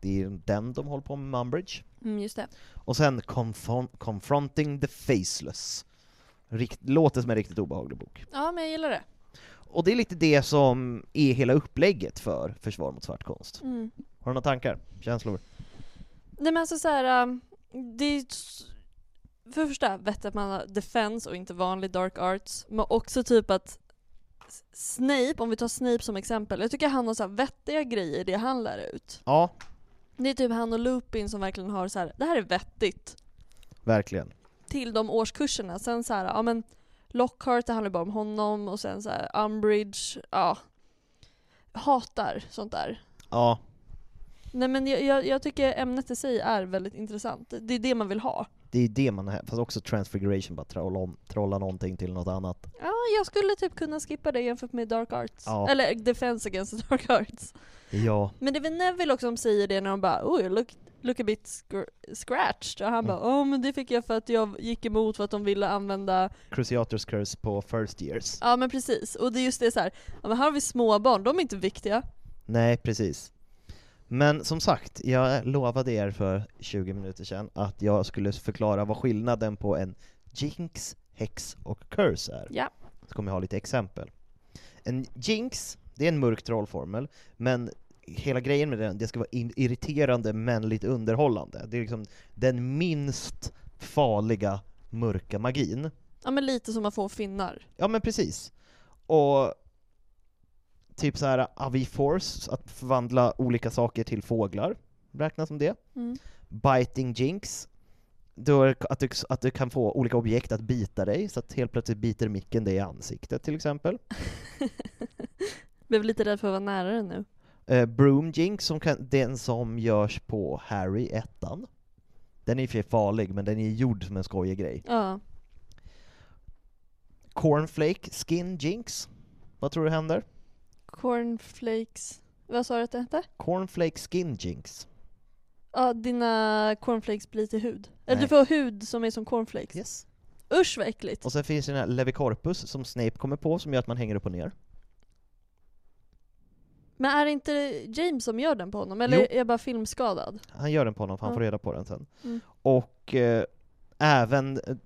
det är den de håller på med med Umbridge. Mm, just det. Och sen Confron- Confronting the Faceless. Rikt, låter som en riktigt obehaglig bok. Ja, men jag gillar det. Och det är lite det som är hela upplägget för Försvar mot svartkonst. Mm. Har du några tankar? Känslor? Nej men alltså såhär, um, det är för det första vettigt att man har defense och inte vanlig dark arts, men också typ att Snape, om vi tar Snape som exempel, jag tycker han har så vettiga grejer det han lär ut. Ja, Det är typ han och Lupin som verkligen har så här, det här är vettigt verkligen. till de årskurserna. Sen så här, ja men Lockhart, det handlar bara om honom och sen så här Umbridge, ja. Hatar sånt där. Ja, Nej men jag, jag, jag tycker ämnet i sig är väldigt intressant. Det är det man vill ha. det är det man fast också transfiguration, bara trolla, om, trolla någonting till något annat. Ja, jag skulle typ kunna skippa det jämfört med Dark Arts. Ja. Eller Defense Against Dark Arts. Ja, Men det är väl Neville också som säger det när de bara oj, look, look a bit scr- scratched. Och han bara åh men det fick jag för att jag gick emot för att de ville använda Cruciators Curse på first years. Ja men precis, och det är just det så här. Ja, men här har vi småbarn, de är inte viktiga. Nej, precis. Men som sagt, jag lovade er för 20 minuter sedan att jag skulle förklara vad skillnaden på en jinx, häx och curse är. Ja. Så kommer jag ha lite exempel. En jinx, det är en mörk trollformel, men hela grejen med den, det ska vara irriterande men lite underhållande. Det är liksom den minst farliga mörka magin. Ja men lite som man får finnar. Ja men precis. Och typ så här Avi Force, att förvandla olika saker till fåglar. räknas som det. Mm. Biting jinx, det att du, att du kan få olika objekt att bita dig, så att helt plötsligt biter micken dig i ansiktet till exempel. Blev lite rädd för att vara nära den nu. Eh, broom jinx, som kan, den som görs på Harry ettan. Den är sig farlig, men den är gjord som en skojig grej. Ja. Cornflake skin jinx, vad tror du händer? Cornflakes. Vad sa du att det hette? Cornflake skin jinx. Ja, dina cornflakes blir till hud. Eller Nej. du får hud som är som cornflakes. Yes. Usch vad äckligt. Och sen finns det den här Levicorpus som Snape kommer på, som gör att man hänger upp och ner. Men är det inte James som gör den på honom? Eller Jo. är jag bara filmskadad? Han gör den på honom, för han Ja. får reda på den sen. Mm. Och eh, även, eh,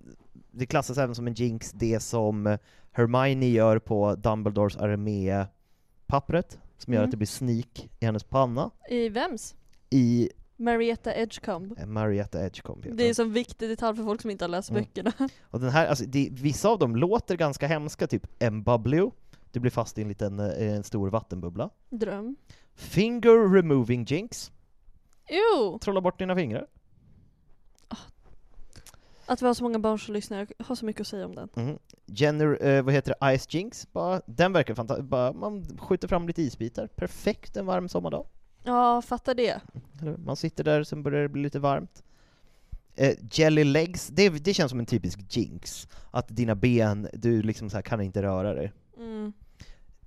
det klassas även som en jinx, det som Hermione gör på Dumbledores armépappret, som gör Mm. att det blir sneak i hennes panna, I vems? i Marietta Edgecombe. eh, Marietta Edgecombe. heter Det är som viktig detalj för folk som inte har läst Mm. böckerna. Och den här, alltså, det, vissa av dem låter ganska hemska, typ Embublio, du blir fast i en liten, eh, en stor vattenbubbla. Dröm. Finger removing jinx, Jo! trolla bort dina fingrar. Att vi har så många barn som lyssnar, jag har så mycket att säga om den. Mm. Gener, eh, vad heter det, Ice Jinx, bara, den verkar fantastisk, bara, man skjuter fram lite isbitar, perfekt en varm sommardag. Ja, fattar det. Man sitter där, sen börjar det bli lite varmt. Eh, jelly legs, det, det känns som en typisk jinx, att dina ben, du liksom så kan inte röra dig. Mm.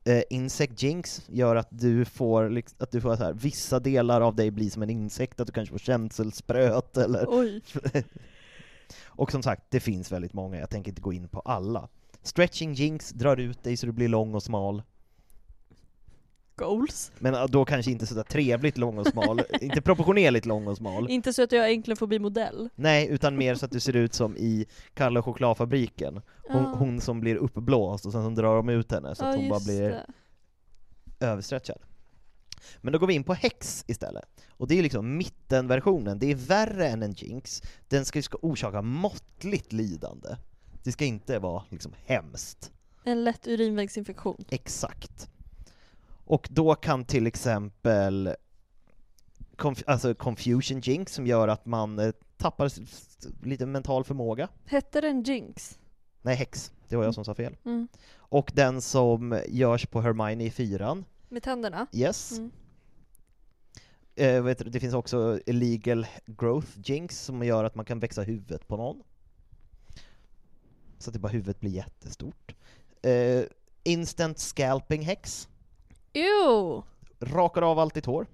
Eh, insect jinx gör att du får, att du får så här, vissa delar av dig blir som en insekt, att du kanske får känselspröt eller... Oj. Och som sagt, det finns väldigt många, jag tänker inte gå in på alla. Stretching jinx drar ut dig så du blir lång och smal. Goals. Men äh, då kanske inte sådär trevligt lång och smal, inte proportionerligt lång och smal. Inte så att jag äntligen får bli modell. Nej, utan mer så att du ser ut som i Kalle och chokladfabriken. Hon, Ja. hon som blir uppblåst och sen drar de ut henne så att hon bara blir det. överstretchad. Men då går vi in på häx istället. Och det är liksom mittenversionen, det är värre än en jinx. Den ska, ska orsaka måttligt lidande. Det ska inte vara liksom hemskt. En lätt urinvägsinfektion. Exakt. Och då kan till exempel conf- alltså confusion jinx som gör att man eh, tappar lite mental förmåga. Hette den Jinx? Nej, häx. Det var jag som sa fel. Mm. Och den som görs på Hermione i fyran. Med tänderna? Yes. Mm. Eh, vet du, det finns också illegal growth jinx som gör att man kan växa huvudet på någon. Så att det bara huvudet blir jättestort. Eh, instant scalping häx. Jo! Rakar av allt ditt hår.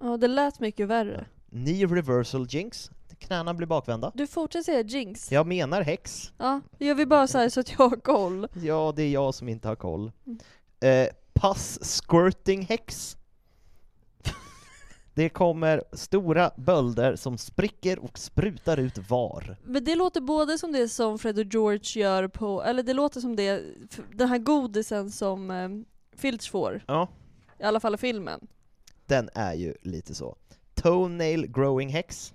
Ja, det lät mycket värre. Knee reversal jinx. Knäna blir bakvända. Du fortsätter säga Jinx. Jag menar häx. Ja, jag vill bara säga så att jag har koll. Ja, det är jag som inte har koll. Mm. Eh, pass squirting häx. Det kommer stora bölder som spricker och sprutar ut var. Men det låter både som det som Fred och George gör på, eller det låter som det, den här godisen som eh, Filch får. Ja. I alla fall i filmen. Den är ju lite så. Toenail growing häx.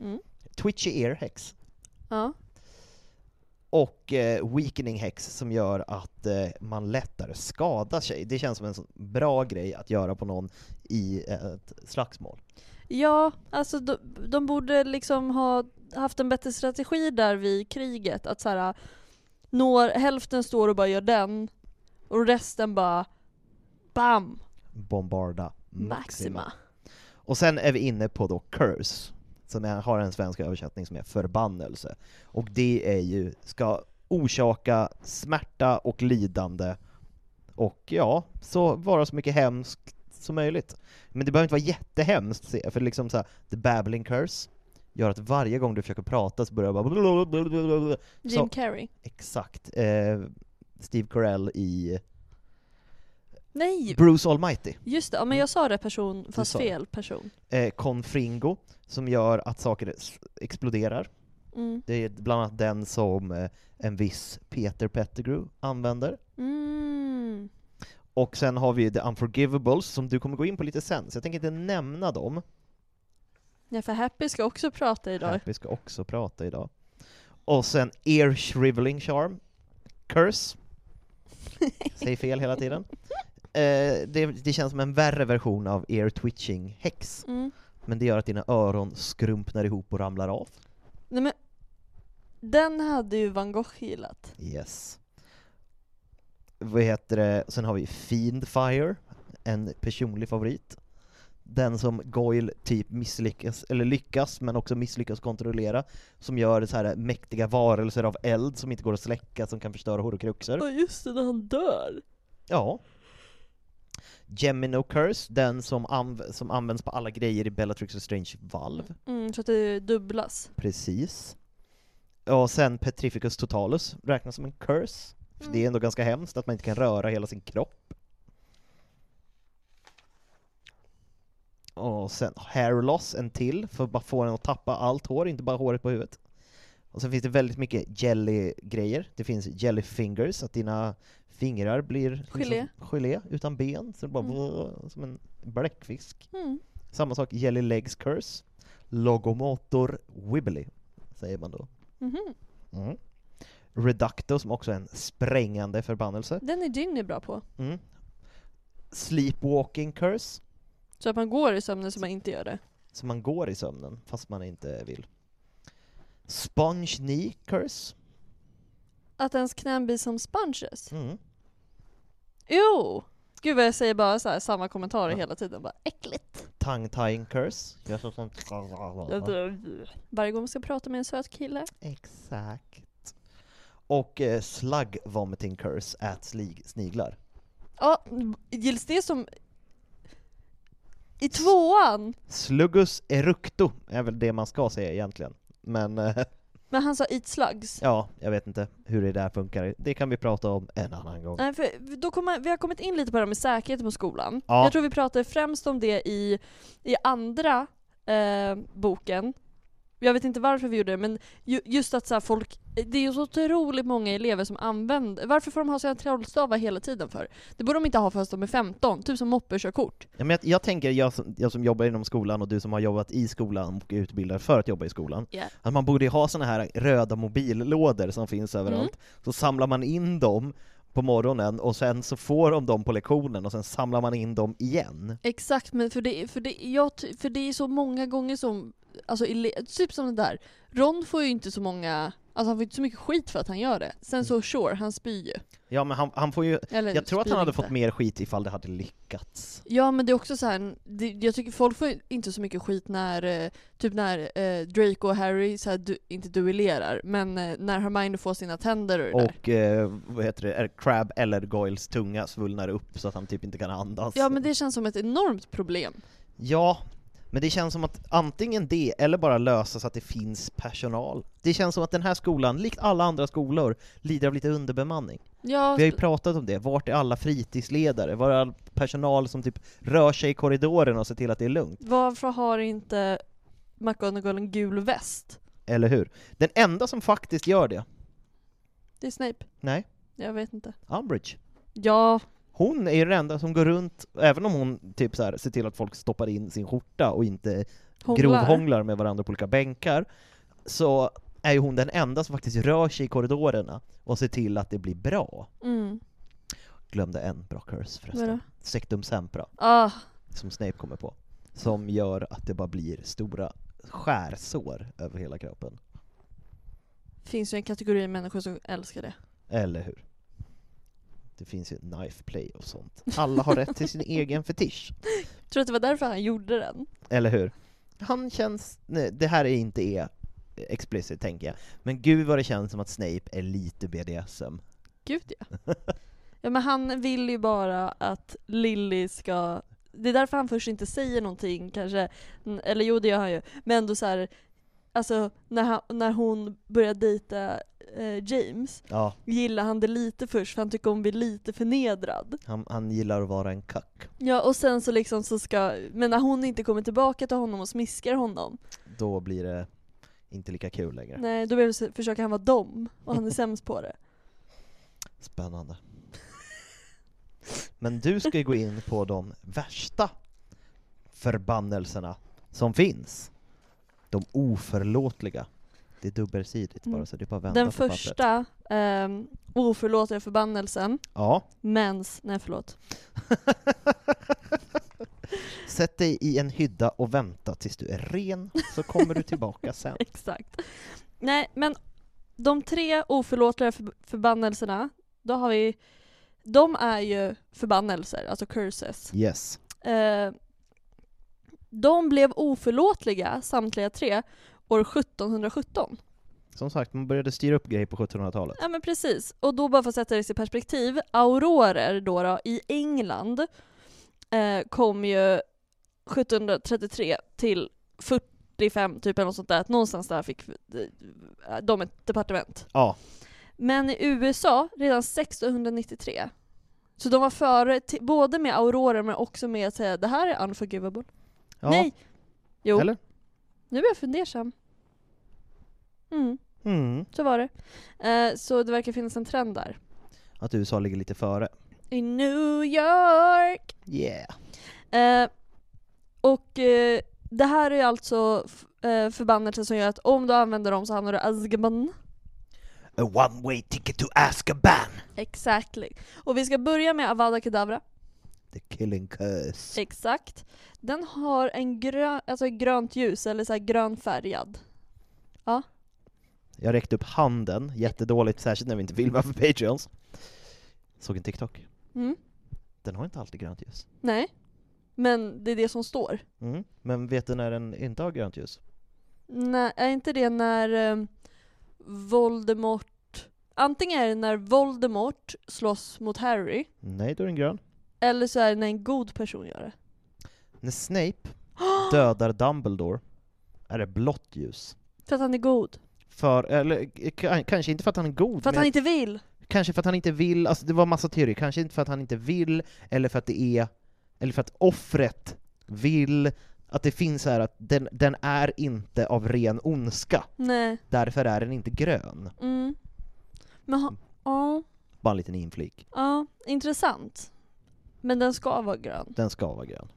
Mm. Twitchy ear häx. Ja. Och eh, weakening häx som gör att eh, man lättare skadar sig. Det känns som en bra grej att göra på någon i ett slagsmål. Ja, alltså de, de borde liksom ha haft en bättre strategi där vid kriget. Att så här, når, hälften står och bara gör den, och resten bara BAM! Bombarda Maxima. Maxima. Och sen är vi inne på då curse, som har en svensk översättning som är förbannelse. Och det är ju, ska orsaka smärta och lidande, och ja, så vara så mycket hemskt som möjligt. Men det behöver inte vara jättehemskt, för liksom så här, the babbling curse gör att varje gång du försöker prata så börjar det bara... Jim Carrey. exakt. Eh, Steve Carell i Nej! Bruce Almighty. Just det, ja, men jag sa rätt person fast sa det. fel person. eh, Confringo, som gör att saker exploderar. Mm. Det är bland annat den som eh, en viss Peter Pettigrew använder. Mm. Och sen har vi The Unforgivables, som du kommer gå in på lite sen, så jag tänker inte nämna dem. Ja, för Happy ska också prata idag. Happy ska också prata idag. Och sen Ear Shriveling Charm, Curse. Säg fel hela tiden. Eh, det, det känns som en värre version av Ear Twitching Hex. Mm. men det gör att dina öron skrumpnar ihop och ramlar av. Nej men, den hade ju van Gogh gillat. Yes. Vad heter det, sen har vi Fiendfire, en personlig favorit. Den som Goyle typ misslyckas, eller lyckas, men också misslyckas kontrollera, som gör så här mäktiga varelser av eld som inte går att släcka, som kan förstöra horcruxer. Ja just det, när han dör. Ja. Gemino Curse, den som, anv- som används på alla grejer i Bellatrix och Strange Valve. Mm, så att det dubblas. Precis. Och sen Petrificus Totalus räknas som en curse. För det är ändå ganska hemskt att man inte kan röra hela sin kropp. Och sen hair loss, en till, för att bara få den att tappa allt hår, inte bara håret på huvudet. Och sen finns det väldigt mycket jelly-grejer. Det finns jelly fingers, att dina fingrar blir Gelé. Liksom, gelé utan ben, så det bara Mm. som en bläckfisk. Mm. Samma sak, jelly legs curse. Logomotor wibbly, säger man då. Mhm. Mm. Reducto, som också är en sprängande förbannelse. Den är Ginny bra på. Mm. Sleepwalking curse, Så att man går i sömnen så man inte gör det. så man går i sömnen fast man inte vill. Sponge knee curse. Att ens knän blir som sponges. Mm. Jo! Gud vad jag säger bara så här, samma kommentarer hela tiden, bara äckligt. Tongue tying curse. Jag så sånt. Varje gång man ska prata med en söt kille. Exakt. Och eh, slug vomiting curse, ät slig, sniglar. Ja, gills det som... I tvåan! Sluggus eructo är väl det man ska säga egentligen. Men eh, Men han sa eat slugs. ja, jag vet inte hur det där funkar. Det kan vi prata om en annan gång. Nej, för då kommer, vi har kommit in lite på det här med säkerhet på skolan. Ja. Jag tror vi pratade främst om det i, i andra eh, boken. Jag vet inte varför vi gjorde det, men ju, just att så här, folk, det är ju så otroligt många elever som använder, varför får de ha sina trollstavar hela tiden för? Det borde de inte ha förrän de är 15, typ som moppekörkort. Ja, men jag, jag tänker, jag som, jag som jobbar inom skolan och du som har jobbat i skolan och är utbildad för att jobba i skolan, Yeah. att man borde ha såna här röda mobillådor som finns överallt, Mm. så samlar man in dem på morgonen och sen så får de dem på lektionen och sen samlar man in dem igen. Exakt, men för det, för det, jag, för det är så många gånger som, alltså typ som det där, Ron får ju inte så många, alltså han får inte så mycket skit för att han gör det. Sen så sure, han spyr ju. Ja men han, han får ju, Eller jag tror att han hade inte. fått mer skit ifall det hade lyckats. Ja men det är också så här, det, jag tycker folk får inte så mycket skit när, eh, typ när eh, Draco och Harry, så här, du, inte duellerar, men eh, när Hermione får sina tänder och. Och eh, vad heter det, är Crab eller Goyles tunga svullnar upp så att han typ inte kan andas. Ja men det känns som ett enormt problem. Ja, men det känns som att antingen det, eller bara lösa så att det finns personal. Det känns som att den här skolan, likt alla andra skolor, lider av lite underbemanning. Ja, Vi har ju pratat om det, vart är alla fritidsledare? Var är all personal som typ rör sig i korridoren och ser till att det är lugnt? varför har inte McGonagall en gul väst? Eller hur? Den enda som faktiskt gör det, Det är Snape. nej, Jag vet inte. Umbridge. Ja, Hon är ju den enda som går runt, även om hon typ så här, ser till att folk stoppar in sin skjorta och inte Hånglar. grovhånglar med varandra på olika bänkar, så är ju hon den enda som faktiskt rör sig i korridorerna och ser till att det blir bra. mm. Glömde en bra curse förresten. Sectum Sempra, Ah, som Snape kommer på. Som gör att det bara blir stora skärsår över hela kroppen. finns ju en kategori människor som älskar det. Eller hur? Det finns ju knife play och sånt. Alla har rätt till sin egen fetisch. Tror du att det var därför han gjorde den? Eller hur? Han känns... Nej, det här är inte är explicit, tänker jag. Men gud vad det känns som att Snape är lite BDSM. Gud ja. ja men han vill ju bara att Lily ska det är därför han först inte säger någonting kanske, eller jo det gör han ju, men ändå så här, alltså när, han, när hon börjar dejta eh, James, Ja, gillar han det lite först för han tycker om att bli lite förnedrad. han, han gillar att vara en kack. Ja och sen så liksom så ska, men när hon inte kommer tillbaka till honom och smiskar honom, Då blir det inte lika kul längre. nej då vill- försöker han vara dom och han är sämst på det. Spännande. Men du ska ju gå in på de värsta förbannelserna som finns. De oförlåtliga. Det är dubbelsidigt bara, Mm. så det är bara att vända Den på första um, oförlåtliga förbannelsen, Ja. mens, nej förlåt. Sätt dig i en hydda och vänta tills du är ren, så kommer du tillbaka sen. Exakt. Nej, men de tre oförlåtliga för- förbannelserna, då har vi, de är ju förbannelser, alltså curses. Yes. Eh, de blev oförlåtliga, samtliga tre, år 1717. Som sagt, man började styra upp grejer på 1700-talet. Ja men precis. Och då bara för att sätta det i perspektiv, aurorer då, då i England eh, kom ju 1733 till 45 typ eller något sånt där, att någonstans där fick eh, de ett departement. Ja, Men i USA redan 1693. Så de var före, både med aurorer men också med att säga det här är unforgivable. Ja. Nej! Jo, Eller? nu är jag fundersam. Mm, Mm. så var det. Eh, så det verkar finnas en trend där. Att USA ligger lite före. I New York! Yeah. Eh, och eh, det här är alltså eh, förbannelser som gör att om du använder dem så hamnar du i Azkaban. A one way ticket to Azkaban! Exactly. Och vi ska börja med Avada Kedavra. The killing curse. Exakt. Den har en grön, alltså grönt ljus, eller så här grönfärgad. Jag räckte upp handen, jättedåligt, särskilt när vi inte filmar för Patreons. Såg en TikTok. Mm. Den har inte alltid grönt ljus. Nej. Men det är det som står. Mm. Men vet du när den inte har grönt ljus? Nej, är inte det när eh, Voldemort... Antingen är det när Voldemort slåss mot Harry, Nej, då är den grön. Eller så är det när en god person gör det. När Snape dödar Dumbledore är det blått ljus. För att han är god. För, eller k- kanske inte för att han är god, För att men han inte vill. kanske för att han inte vill, alltså det var massa teorier, kanske inte för att han inte vill, eller för att det är, eller för att offret vill, att det finns här att den, den är inte av ren ondska, Nej. därför är den inte grön. Mm. Men ha, ja, Bara en liten inflik. ja, intressant. Men den ska vara grön. Den ska vara grön.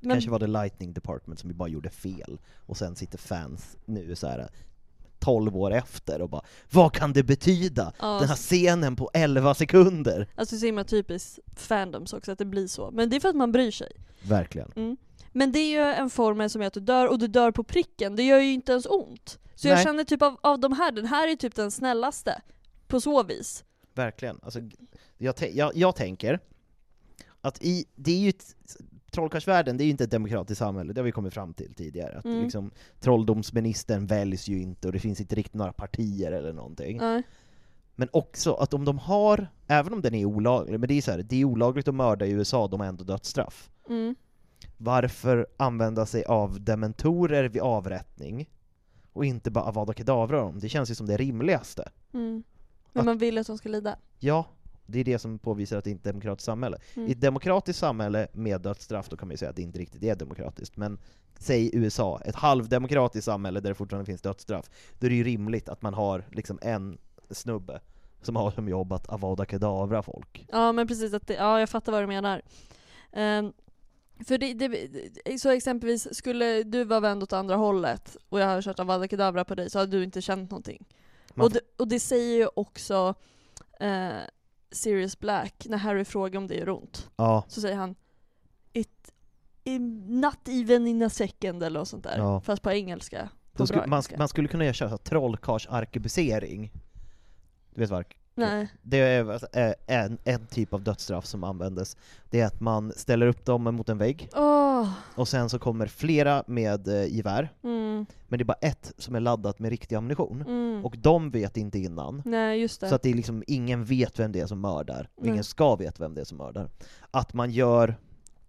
Men, Kanske var det Lightning Department som bara gjorde fel, och sen sitter fans nu så här 12 år efter och bara Vad kan det betyda? Ja. Den här scenen på 11 sekunder! Alltså det är så himla typiskt fandoms också, att det blir så. Men det är för att man bryr sig. Verkligen. Mm. Men det är ju en formel som gör att du dör, och du dör på pricken. Det gör ju inte ens ont. Så jag Nej. känner typ av, av de här, den här är typ den snällaste. På så vis. Verkligen. Alltså, jag, jag, jag tänker att i, det är ju ett, trollkarlsvärlden, det är ju inte ett demokratiskt samhälle, det har vi kommit fram till tidigare. Att Mm. liksom, trolldomsministern väljs ju inte, och det finns inte riktigt några partier eller någonting. Nej. Men också att om de har, även om den är olaglig, men det är så här, det är olagligt att mörda i USA, de har ändå dödsstraff. Mm. Varför använda sig av dementorer vid avrättning, och inte bara Avada Kedavra dem? Det känns ju som det rimligaste. Mm. Men Att- man vill att de ska lida. Ja, det är det som påvisar att det inte är ett demokratiskt samhälle. Mm. I ett demokratiskt samhälle med dödsstraff, då kan man ju säga att det inte riktigt är demokratiskt, men säg USA, ett halvdemokratiskt samhälle där det fortfarande finns dödsstraff, då är det ju rimligt att man har liksom en snubbe som har som jobb att avada kedavra folk. Ja men precis, att det, ja jag fattar vad du menar. Ehm, för det, det, så exempelvis, skulle du vara vänd åt andra hållet och jag har kört Avada Kedavra på dig så hade du inte känt någonting. Man Och det, och det säger ju också eh, Sirius Black, när Harry frågar om det gör ont. Ja, Så säger han It, it not even in a second eller något sånt där. Ja. Fast på engelska. På skulle, man, engelska. man skulle kunna göra så här trollkarlsarkebusering. Du vet vad Nej. Det är eh, en, en typ av dödsstraff som användes. Det är att man ställer upp dem mot en vägg, Åh. och sen så kommer flera med eh, gevär, Mm. men det är bara ett som är laddat med riktig ammunition. Mm. Och de vet inte innan. Nej just det. Så att det är liksom, ingen vet vem det är som mördar, och Nej. ingen ska veta vem det är som mördar. Att man gör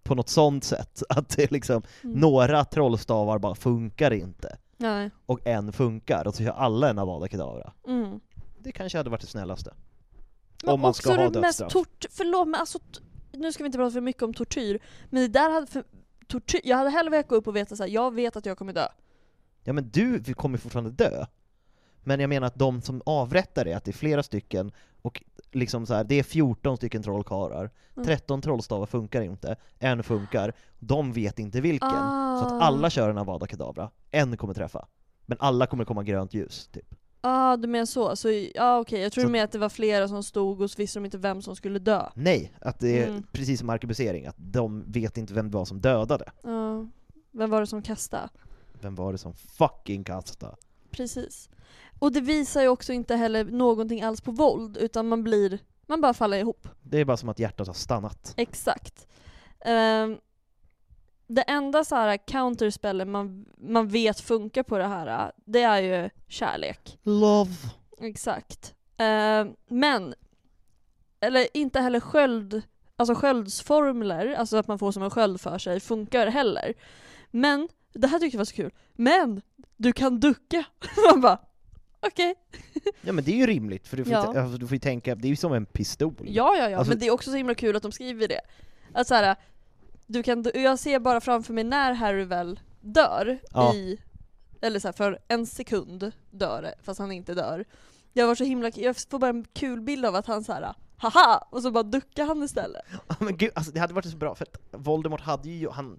på något sånt sätt, att det liksom, Mm. några trollstavar bara funkar inte, Nej. och en funkar, och så kör alla en Avada Kedavra. Mm. Det kanske hade varit det snällaste. Men Om man ska ha dödsstraff. tort- förlåt men alltså, t- nu ska vi inte prata för mycket om tortyr, men det där hade för, tortyr, jag hade hellre velat gå upp och veta så här, jag vet att jag kommer dö. Ja men du kommer fortfarande dö. Men jag menar att de som avrättar det, att det är flera stycken, och liksom så här, det är 14 stycken trollkarlar, Mm. 13 trollstavar funkar inte, en funkar, de vet inte vilken. Så Ah. att alla kör en Avada Kedavra, en kommer träffa. Men alla kommer komma grönt ljus, typ. Ah, du menar så? så ja ah, okej, jag tror Så- du menar att det var flera som stod och så visste de inte vem som skulle dö. Nej, att det är Mm. precis som arkebusering, att de vet inte vem det var som dödade. Ja. vem var det som kastade? Vem var det som fucking kastade? Precis. Och det visar ju också inte heller någonting alls på våld, utan man blir, man bara faller ihop. Det är bara som att hjärtat har stannat. Exakt. Ehm, det enda så här counterspellen man, man vet funkar på det här, det är ju kärlek. Love. Exakt. Ehm, men, eller inte heller sköld, alltså sköldsformler, alltså att man får som en sköld för sig, funkar heller. Men, det här tyckte jag var så kul, men du kan ducka. Man bara, okej. Ja men det är ju rimligt, för du får, Ja. alltså, du får ju tänka, det är ju som en pistol. Ja, ja, ja, Alltså- men det är också så himla kul att de skriver det. Att så här, du kan, jag ser bara framför mig när Harry väl dör Ja. i, eller så här, för en sekund dör fast han inte dör. Jag var så himla, jag får bara en kul bild av att han så här, haha! Och så bara duckar han istället. Ja, men gud, alltså, det hade varit så bra, för att Voldemort hade ju, han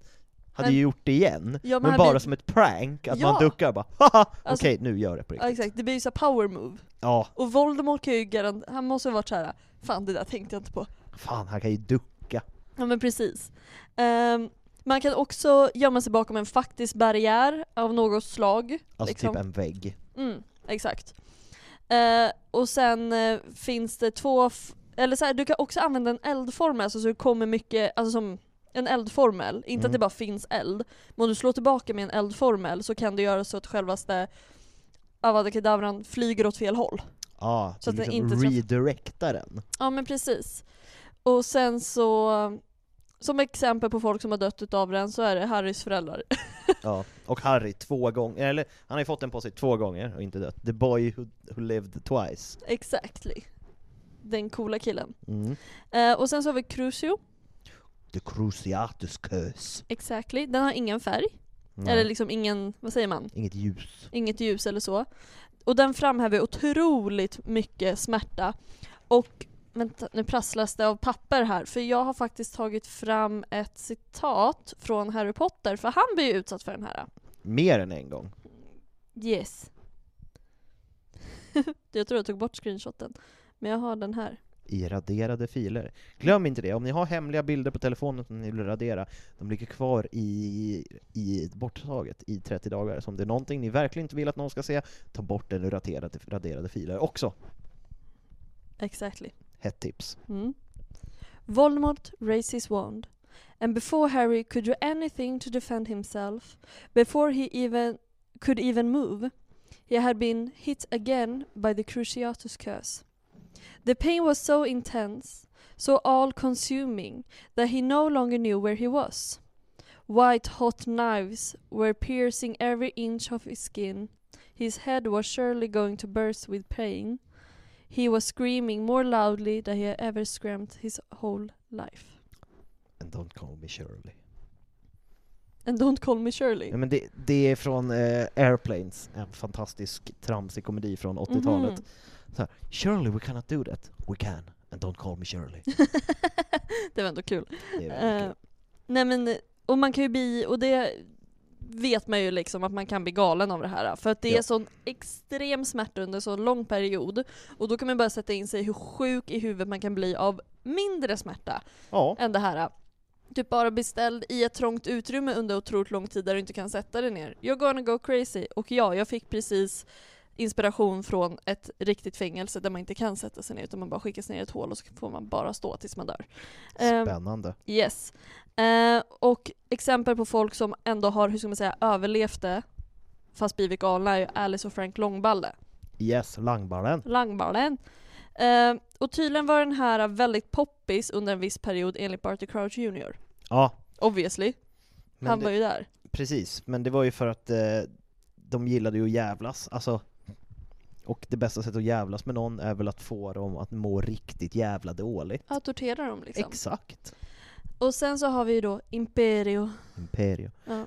hade Men- ju gjort det igen, Ja, men men, bara blir- som ett prank, att Ja. man duckar och bara haha, Alltså- okej nu gör det på Ja riktigt. exakt, det blir ju så power move. Ja, Och Voldemort kan ju garant, han måste ha varit så här. fan det där tänkte jag inte på. fan han kan ju ducka. Ja men precis. Ehm, man kan också gömma sig bakom en faktisk barriär av något slag. Alltså liksom. typ en vägg. Mm, exakt. Eh, och sen eh, finns det två, eller så här, du kan också använda en eldformel, alltså så det kommer mycket, alltså som en eldformel, inte att Mm. det bara finns eld. Men om du slår tillbaka med en eldformel så kan du göra så att självaste Avada Kedavran flyger åt fel håll. Ja, Så så att den liksom inte träffar- redirecta den. Ja men precis. Och sen så, som exempel på folk som har dött utav den så är det Harrys föräldrar. Ja. Och Harry två gånger, eller han har ju fått den på sig två gånger och inte dött. The boy who, who lived twice. Exactly. Den coola killen. Mm. Eh, och sen så har vi Crucio. The Cruciatus Curse. Exactly. Den har ingen färg. Nej. Eller liksom ingen, vad säger man? Inget ljus. Inget ljus eller så. Och den framhäver otroligt mycket smärta. Och vänta, nu prasslas det av papper här. För jag har faktiskt tagit fram ett citat från Harry Potter. För han blir ju utsatt för den här. Mer än en gång. Yes. jag tror jag tog bort screenshoten. Men jag har den här. i raderade filer. Glöm inte det, om ni har hemliga bilder på telefonen som ni vill radera, de ligger kvar i, i borttaget i 30 dagar. Så om det är någonting ni verkligen inte vill att någon ska se, ta bort den ur raderade, raderade filer också. Exactly. Hett tips. Mm. Voldemort raised his wand, and before Harry could do anything to defend himself, before he even could even move, he had been hit again by the Cruciatus curse. The pain was so intense, so all-consuming, that he no longer knew where he was. White hot knives were piercing every inch of his skin. His head was surely going to burst with pain. He was screaming more loudly than he ever screamed his whole life. And don't call me Shirley. And don't call me Shirley. Ja, men det, det är från eh, Airplanes, en fantastisk tramsig komedi från 80-talet. Mhm. Så här, Shirley, we cannot do that. We can, and don't call me Shirley. det var ändå kul. Det är väldigt Eh, kul. nej men, och man kan ju bli, och det vet man ju liksom att man kan bli galen av det här. För att det är Ja. sån extrem smärta under så lång period. Och då kan man bara sätta in sig hur sjuk i huvudet man kan bli av mindre smärta Ja, än det här. Typ bara bli ställd i ett trångt utrymme under otroligt lång tid där du inte kan sätta dig ner. You're gonna go crazy. Och ja, jag fick precis inspiration från ett riktigt fängelse där man inte kan sätta sig ner utan man bara skickas ner i ett hål och så får man bara stå tills man dör. Ehm, spännande. Yes. Eh, och exempel på folk som ändå har, hur ska man säga, överlevt det fast blivit galna är ju Alice och Frank Långballe. Yes, Langballen. Langballen. Eh, och tydligen var den här väldigt poppis under en viss period enligt Barty Crouch Jr. Ja, Obviously. men Han det, var ju där. precis. Men det var ju för att eh, de gillade ju att jävlas. Alltså, och det bästa sättet att jävlas med någon är väl att få dem att må riktigt jävla dåligt. Att tortera dem liksom. Exakt. Och sen så har vi ju då Imperio. Imperio. Ja,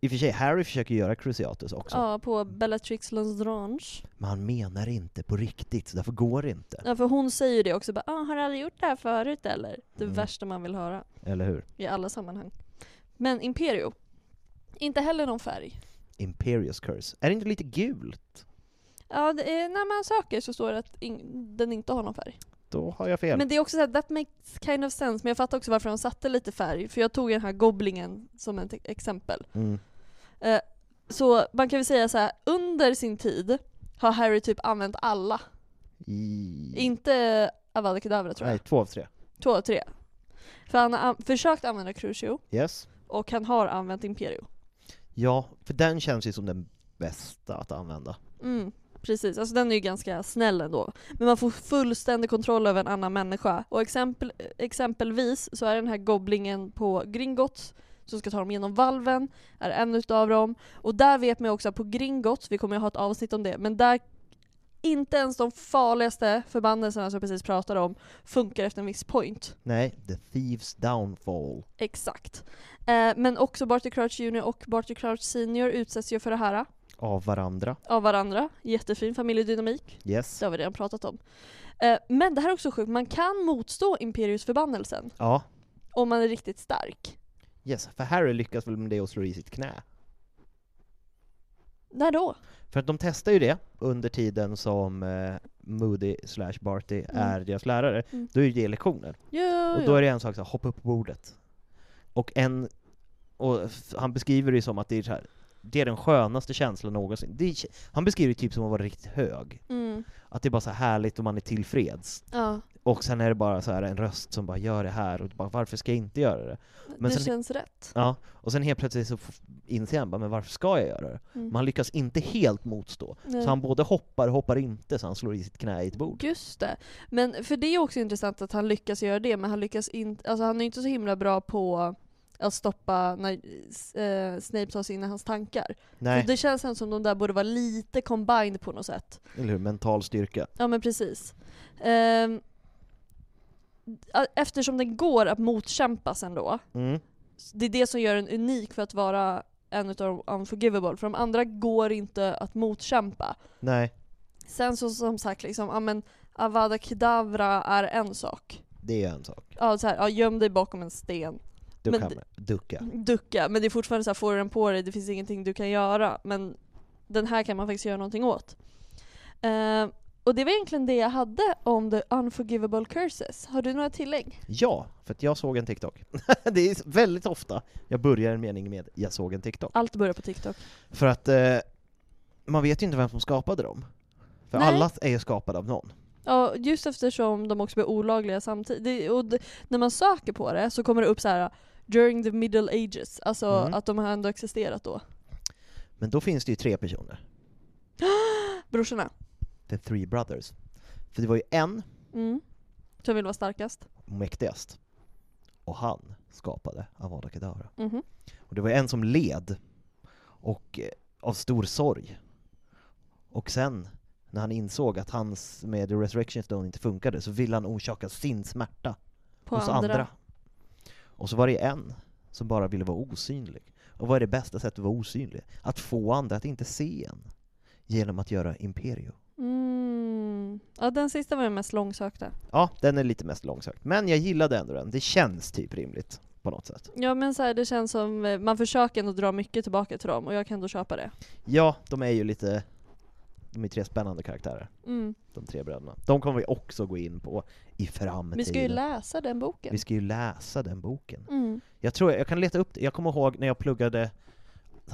I och för sig, Harry försöker göra Cruciatus också. ja på Bellatrix Lestrange. Men han menar inte på riktigt, så därför går det inte. Ja för hon säger ju det också, bara, ah, har du aldrig gjort det här förut eller? Det Mm. värsta man vill höra. Eller hur? i alla sammanhang. Men Imperio, inte heller någon färg. Imperious curse. Är det inte lite gult? Ja, är, när man söker så står det att ing- den inte har någon färg. Då har jag fel. Men det är också såhär, that makes kind of sense, men jag fattar också varför de satte lite färg, för jag tog den här goblingen som ett exempel. Mm. Eh, så man kan väl säga så här: under sin tid har Harry typ använt alla. I... Inte Avada Kedavra tror jag. Nej, två av tre. Två av tre. För han har an- försökt använda Crucio, Yes. och han har använt Imperio. Ja, för den känns ju som den bästa att använda. Mm, precis, alltså den är ju ganska snäll ändå. Men man får fullständig kontroll över en annan människa. Och exempel, exempelvis så är den här goblingen på Gringotts som ska ta dem genom valven, är en utav dem. Och där vet man också att på Gringotts, vi kommer ju ha ett avsnitt om det, men där inte ens de farligaste förbannelserna som jag precis pratade om funkar efter en viss point. Nej, The Thieves Downfall. Exakt. Eh, men också Barty Crouch Jr och Barty Crouch Senior utsätts ju för det här Av varandra. av varandra. Jättefin familjedynamik. Yes. Det har vi redan pratat om. Eh, men det här är också sjukt, man kan motstå Imperius förbannelsen Ja. om man är riktigt stark. Yes, för Harry lyckas väl med det och slår i sitt knä. När då? För att de testar ju det under tiden som eh, Moody slash Barty Mm. är deras lärare. Mm. Då är det lektioner. Ja, Och då är det en sak så här, hoppa upp på bordet. Och en, och han beskriver det som att det är så här, det är den skönaste känslan någonsin. Det han beskriver det typ som att vara riktigt hög. Mm. Att det är bara så här härligt och man är tillfreds. Ja, Och sen är det bara så här en röst som bara gör det här, och bara, varför ska jag inte göra det? Men det sen- känns rätt. Ja, och sen helt plötsligt så inser han bara, men varför ska jag göra det? Mm. Men han lyckas inte helt motstå. Nej. Så han både hoppar och hoppar inte, så han slår i sitt knä i ett bord. Just det. Men för det är också intressant att han lyckas göra det, men han lyckas inte, alltså han är inte så himla bra på att stoppa när eh, Snape tar sig in i hans tankar. Nej, Så det känns ändå som de där borde vara lite combined på något sätt. eller hur? Mental styrka. Ja men precis. Ehm, eftersom den går att motkämpas ändå, Mm. det är det som gör den unik för att vara en utav de unforgivable, för de andra går inte att motkämpa. Nej, Sen så som sagt, liksom, ja men Avada Kedavra är en sak. det är en sak. Ja, så här, ja, göm dig bakom en sten. Du Men kan ducka. Ducka, men det är fortfarande så här, får du den på dig, det finns ingenting du kan göra. Men den här kan man faktiskt göra någonting åt. Eh, och det var egentligen det jag hade om the unforgivable curses. Har du några tillägg? Ja, för att jag såg en TikTok. det är väldigt ofta jag börjar en mening med 'jag såg en TikTok' Allt börjar på TikTok. För att eh, man vet ju inte vem som skapade dem. För Nej. alla är ju skapade av någon. Ja, just eftersom de också blir olagliga samtidigt. Och när man söker på det så kommer det upp så här during the middle ages, alltså Mm. att de har ändå existerat då. Men då finns det ju tre personer. Brorsorna. The Three Brothers. För det var ju en Mm. Som vill vara starkast. mäktigast. Och han skapade Avada Kedavra. Mhm. Och det var en som led, och eh, av stor sorg. Och sen, när han insåg att hans med The Resurrection Stone inte funkade, så ville han orsaka sin smärta På hos andra. andra. Och så var det en som bara ville vara osynlig. Och vad är det bästa sättet att vara osynlig? Att få andra att inte se en. Genom att göra Imperio. Mm. Ja, den sista var den mest långsökta. Ja, den är lite mest långsökt. Men jag gillade ändå den. Det känns typ rimligt på något sätt. Ja men så här, det känns som, eh, man försöker ändå dra mycket tillbaka till dem och jag kan ändå köpa det. Ja, de är ju lite... De är tre spännande karaktärer, Mm. de tre bröderna. De kommer vi också gå in på i framtiden. Vi ska ju läsa den boken. Vi ska ju läsa den boken. Mm. Jag tror jag kan leta upp det. Jag kommer ihåg när jag pluggade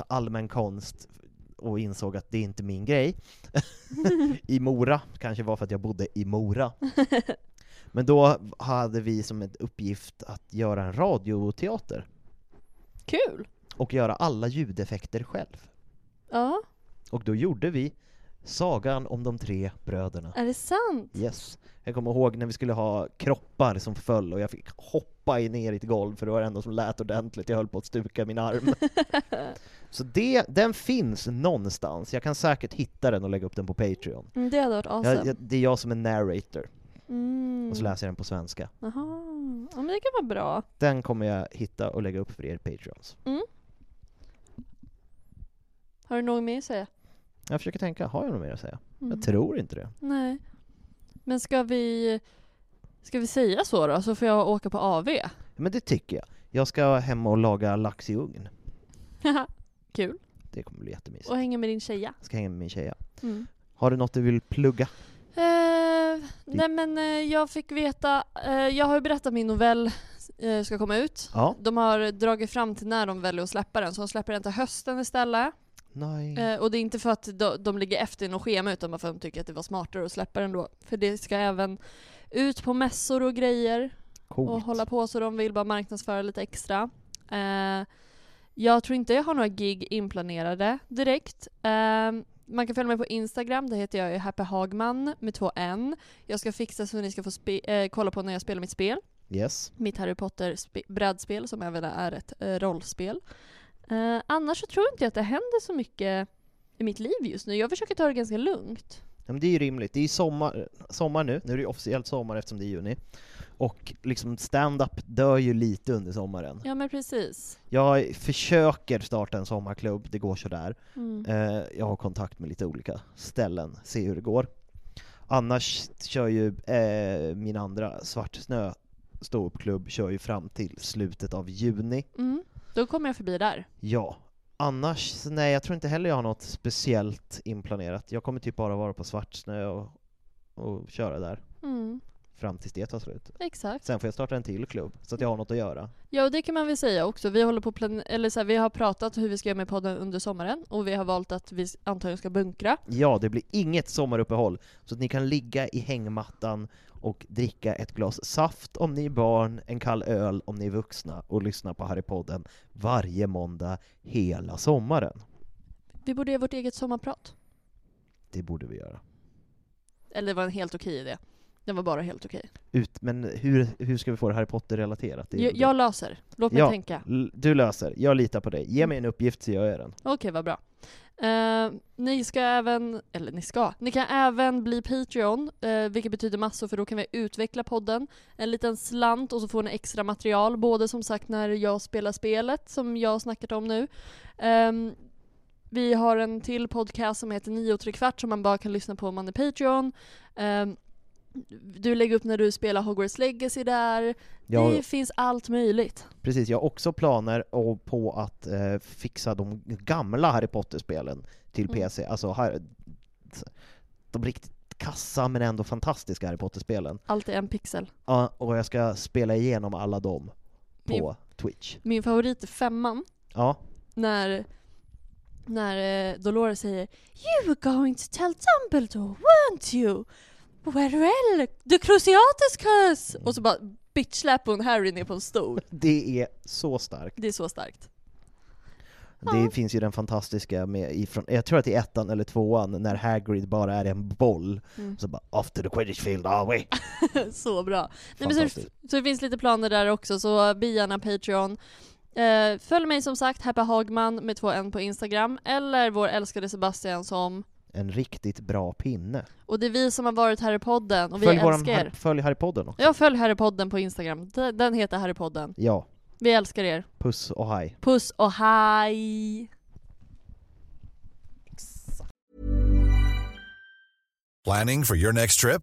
allmän konst och insåg att det är inte min grej. I Mora, kanske var för att jag bodde i Mora. Men då hade vi som en uppgift att göra en radioteater Kul! och göra alla ljudeffekter själv. Ja, Och då gjorde vi Sagan om de tre bröderna. är det sant? Yes. Jag kommer ihåg när vi skulle ha kroppar som föll och jag fick hoppa ner i ett golv för det var det enda som lät ordentligt, jag höll på att stuka min arm. Så det, den finns någonstans, jag kan säkert hitta den och lägga upp den på Patreon. Mm, det hade varit awesome. Jag, jag, det är jag som är narrator, Mm. och så läser jag den på svenska. Jaha, ja men det kan vara bra. Den kommer jag hitta och lägga upp för er Patreons. Har du något mer att säga? Jag försöker tänka, har jag något mer att säga? Mm. Jag tror inte det. Nej. Men ska vi, ska vi säga så då, så får jag åka på AV? Men det tycker jag. Jag ska hem och laga lax i ugn. Kul. Det kommer bli jättemysigt. Och hänga med din tjeja. Jag ska hänga med min tjeja. Mm. Har du något du vill plugga? Eh, nej men eh, jag fick veta, eh, jag har ju berättat att min novell eh, ska komma ut. Ja. De har dragit fram till när de väljer att släppa den, så de släpper den till hösten istället. Nej. Eh, och det är inte för att de, de ligger efter i något schema utan bara för att de tycker att det var smartare att släppa den då. För det ska även ut på mässor och grejer Coolt. och hålla på så de vill bara marknadsföra lite extra. Eh, jag tror inte jag har några gig inplanerade direkt. Eh, man kan följa mig på Instagram, där heter jag Happy Hagman med två N. Jag ska fixa så ni ska få eh, kolla på när jag spelar mitt spel. Yes. Mitt Harry Potter-brädspel som även är ett eh, rollspel. Eh, annars så tror inte jag att det händer så mycket i mitt liv just nu. Jag försöker ta det ganska lugnt. Ja, men det är ju rimligt. Det är sommar, sommar nu, nu är det ju officiellt sommar eftersom det är juni. Och liksom stand-up dör ju lite under sommaren. Ja men precis. Jag försöker starta en sommarklubb, det går sådär. Mm. Eh, jag har kontakt med lite olika ställen, se hur det går. Annars kör ju eh, min andra Svartsnö ståuppklubb kör ju fram till slutet av juni. Mm. Då kommer jag förbi där. Ja. Annars, nej jag tror inte heller jag har något speciellt inplanerat. Jag kommer typ bara vara på Svartsnö och, och köra där Mm. fram tills det tar slut. Exakt. Sen får jag starta en till klubb, så att jag har något att göra. Ja, och det kan man väl säga också. Vi håller på plan- eller så här, vi har pratat hur vi ska göra med podden under sommaren och vi har valt att vi antagligen ska bunkra. Ja, det blir inget sommaruppehåll, så att ni kan ligga i hängmattan och dricka ett glas saft om ni är barn, en kall öl om ni är vuxna och lyssna på Harrypodden varje måndag hela sommaren. Vi borde göra vårt eget sommarprat. Det borde vi göra. Eller det var en helt okej idé. Den var bara helt okej. Ut, men hur, hur ska vi få det Harry Potter-relaterat? Jag, jag löser. Låt mig Ja. tänka. Du löser, jag litar på dig. Ge mig en uppgift så gör jag den. Okej, vad bra. Eh, ni ska även, eller ni ska, ni kan även bli Patreon, eh, vilket betyder massor för då kan vi utveckla podden. En liten slant och så får ni extra material, både som sagt när jag spelar spelet som jag har snackat om nu. Ehm, vi har en till podcast som heter 9 och tre kvart som man bara kan lyssna på om man är Patreon. Ehm, du lägger upp när du spelar Hogwarts Legacy där. Jag, Det finns allt möjligt. precis, jag har också planer på att eh, fixa de gamla Harry Potter-spelen till Mm. PC. Alltså, har, de riktigt kassa men ändå fantastiska Harry Potter-spelen. Allt är en pixel. Ja, och jag ska spela igenom alla dem på Min- Twitch. Min favorit är femman. Ja, när, när eh, Dolores säger You were going to tell Dumbledore, weren't you? Where the Cruciatus curse! Och så bara bitchsläpar hon Harry ner på en stol. det är så starkt. Det är så starkt. Det Ja. finns ju den fantastiska med ifrån, jag tror att det är ettan eller tvåan, när Hagrid bara är en boll, Mm. så bara 'Off to the Quidditch field are we?' så bra. Nej, men så, så det finns lite planer där också, så bli gärna Patreon. Eh, följ mig som sagt, Happy Hagman med två N på Instagram, eller vår älskade Sebastian som En riktigt bra pinne. och det är vi som har varit här i podden och vi Följ, älskar er. Följ Harrypodden också. Ja, följ Harrypodden på Instagram. Den den heter Harrypodden. Ja, Vi älskar er. puss och hej. Puss och hej! Planning for your next trip?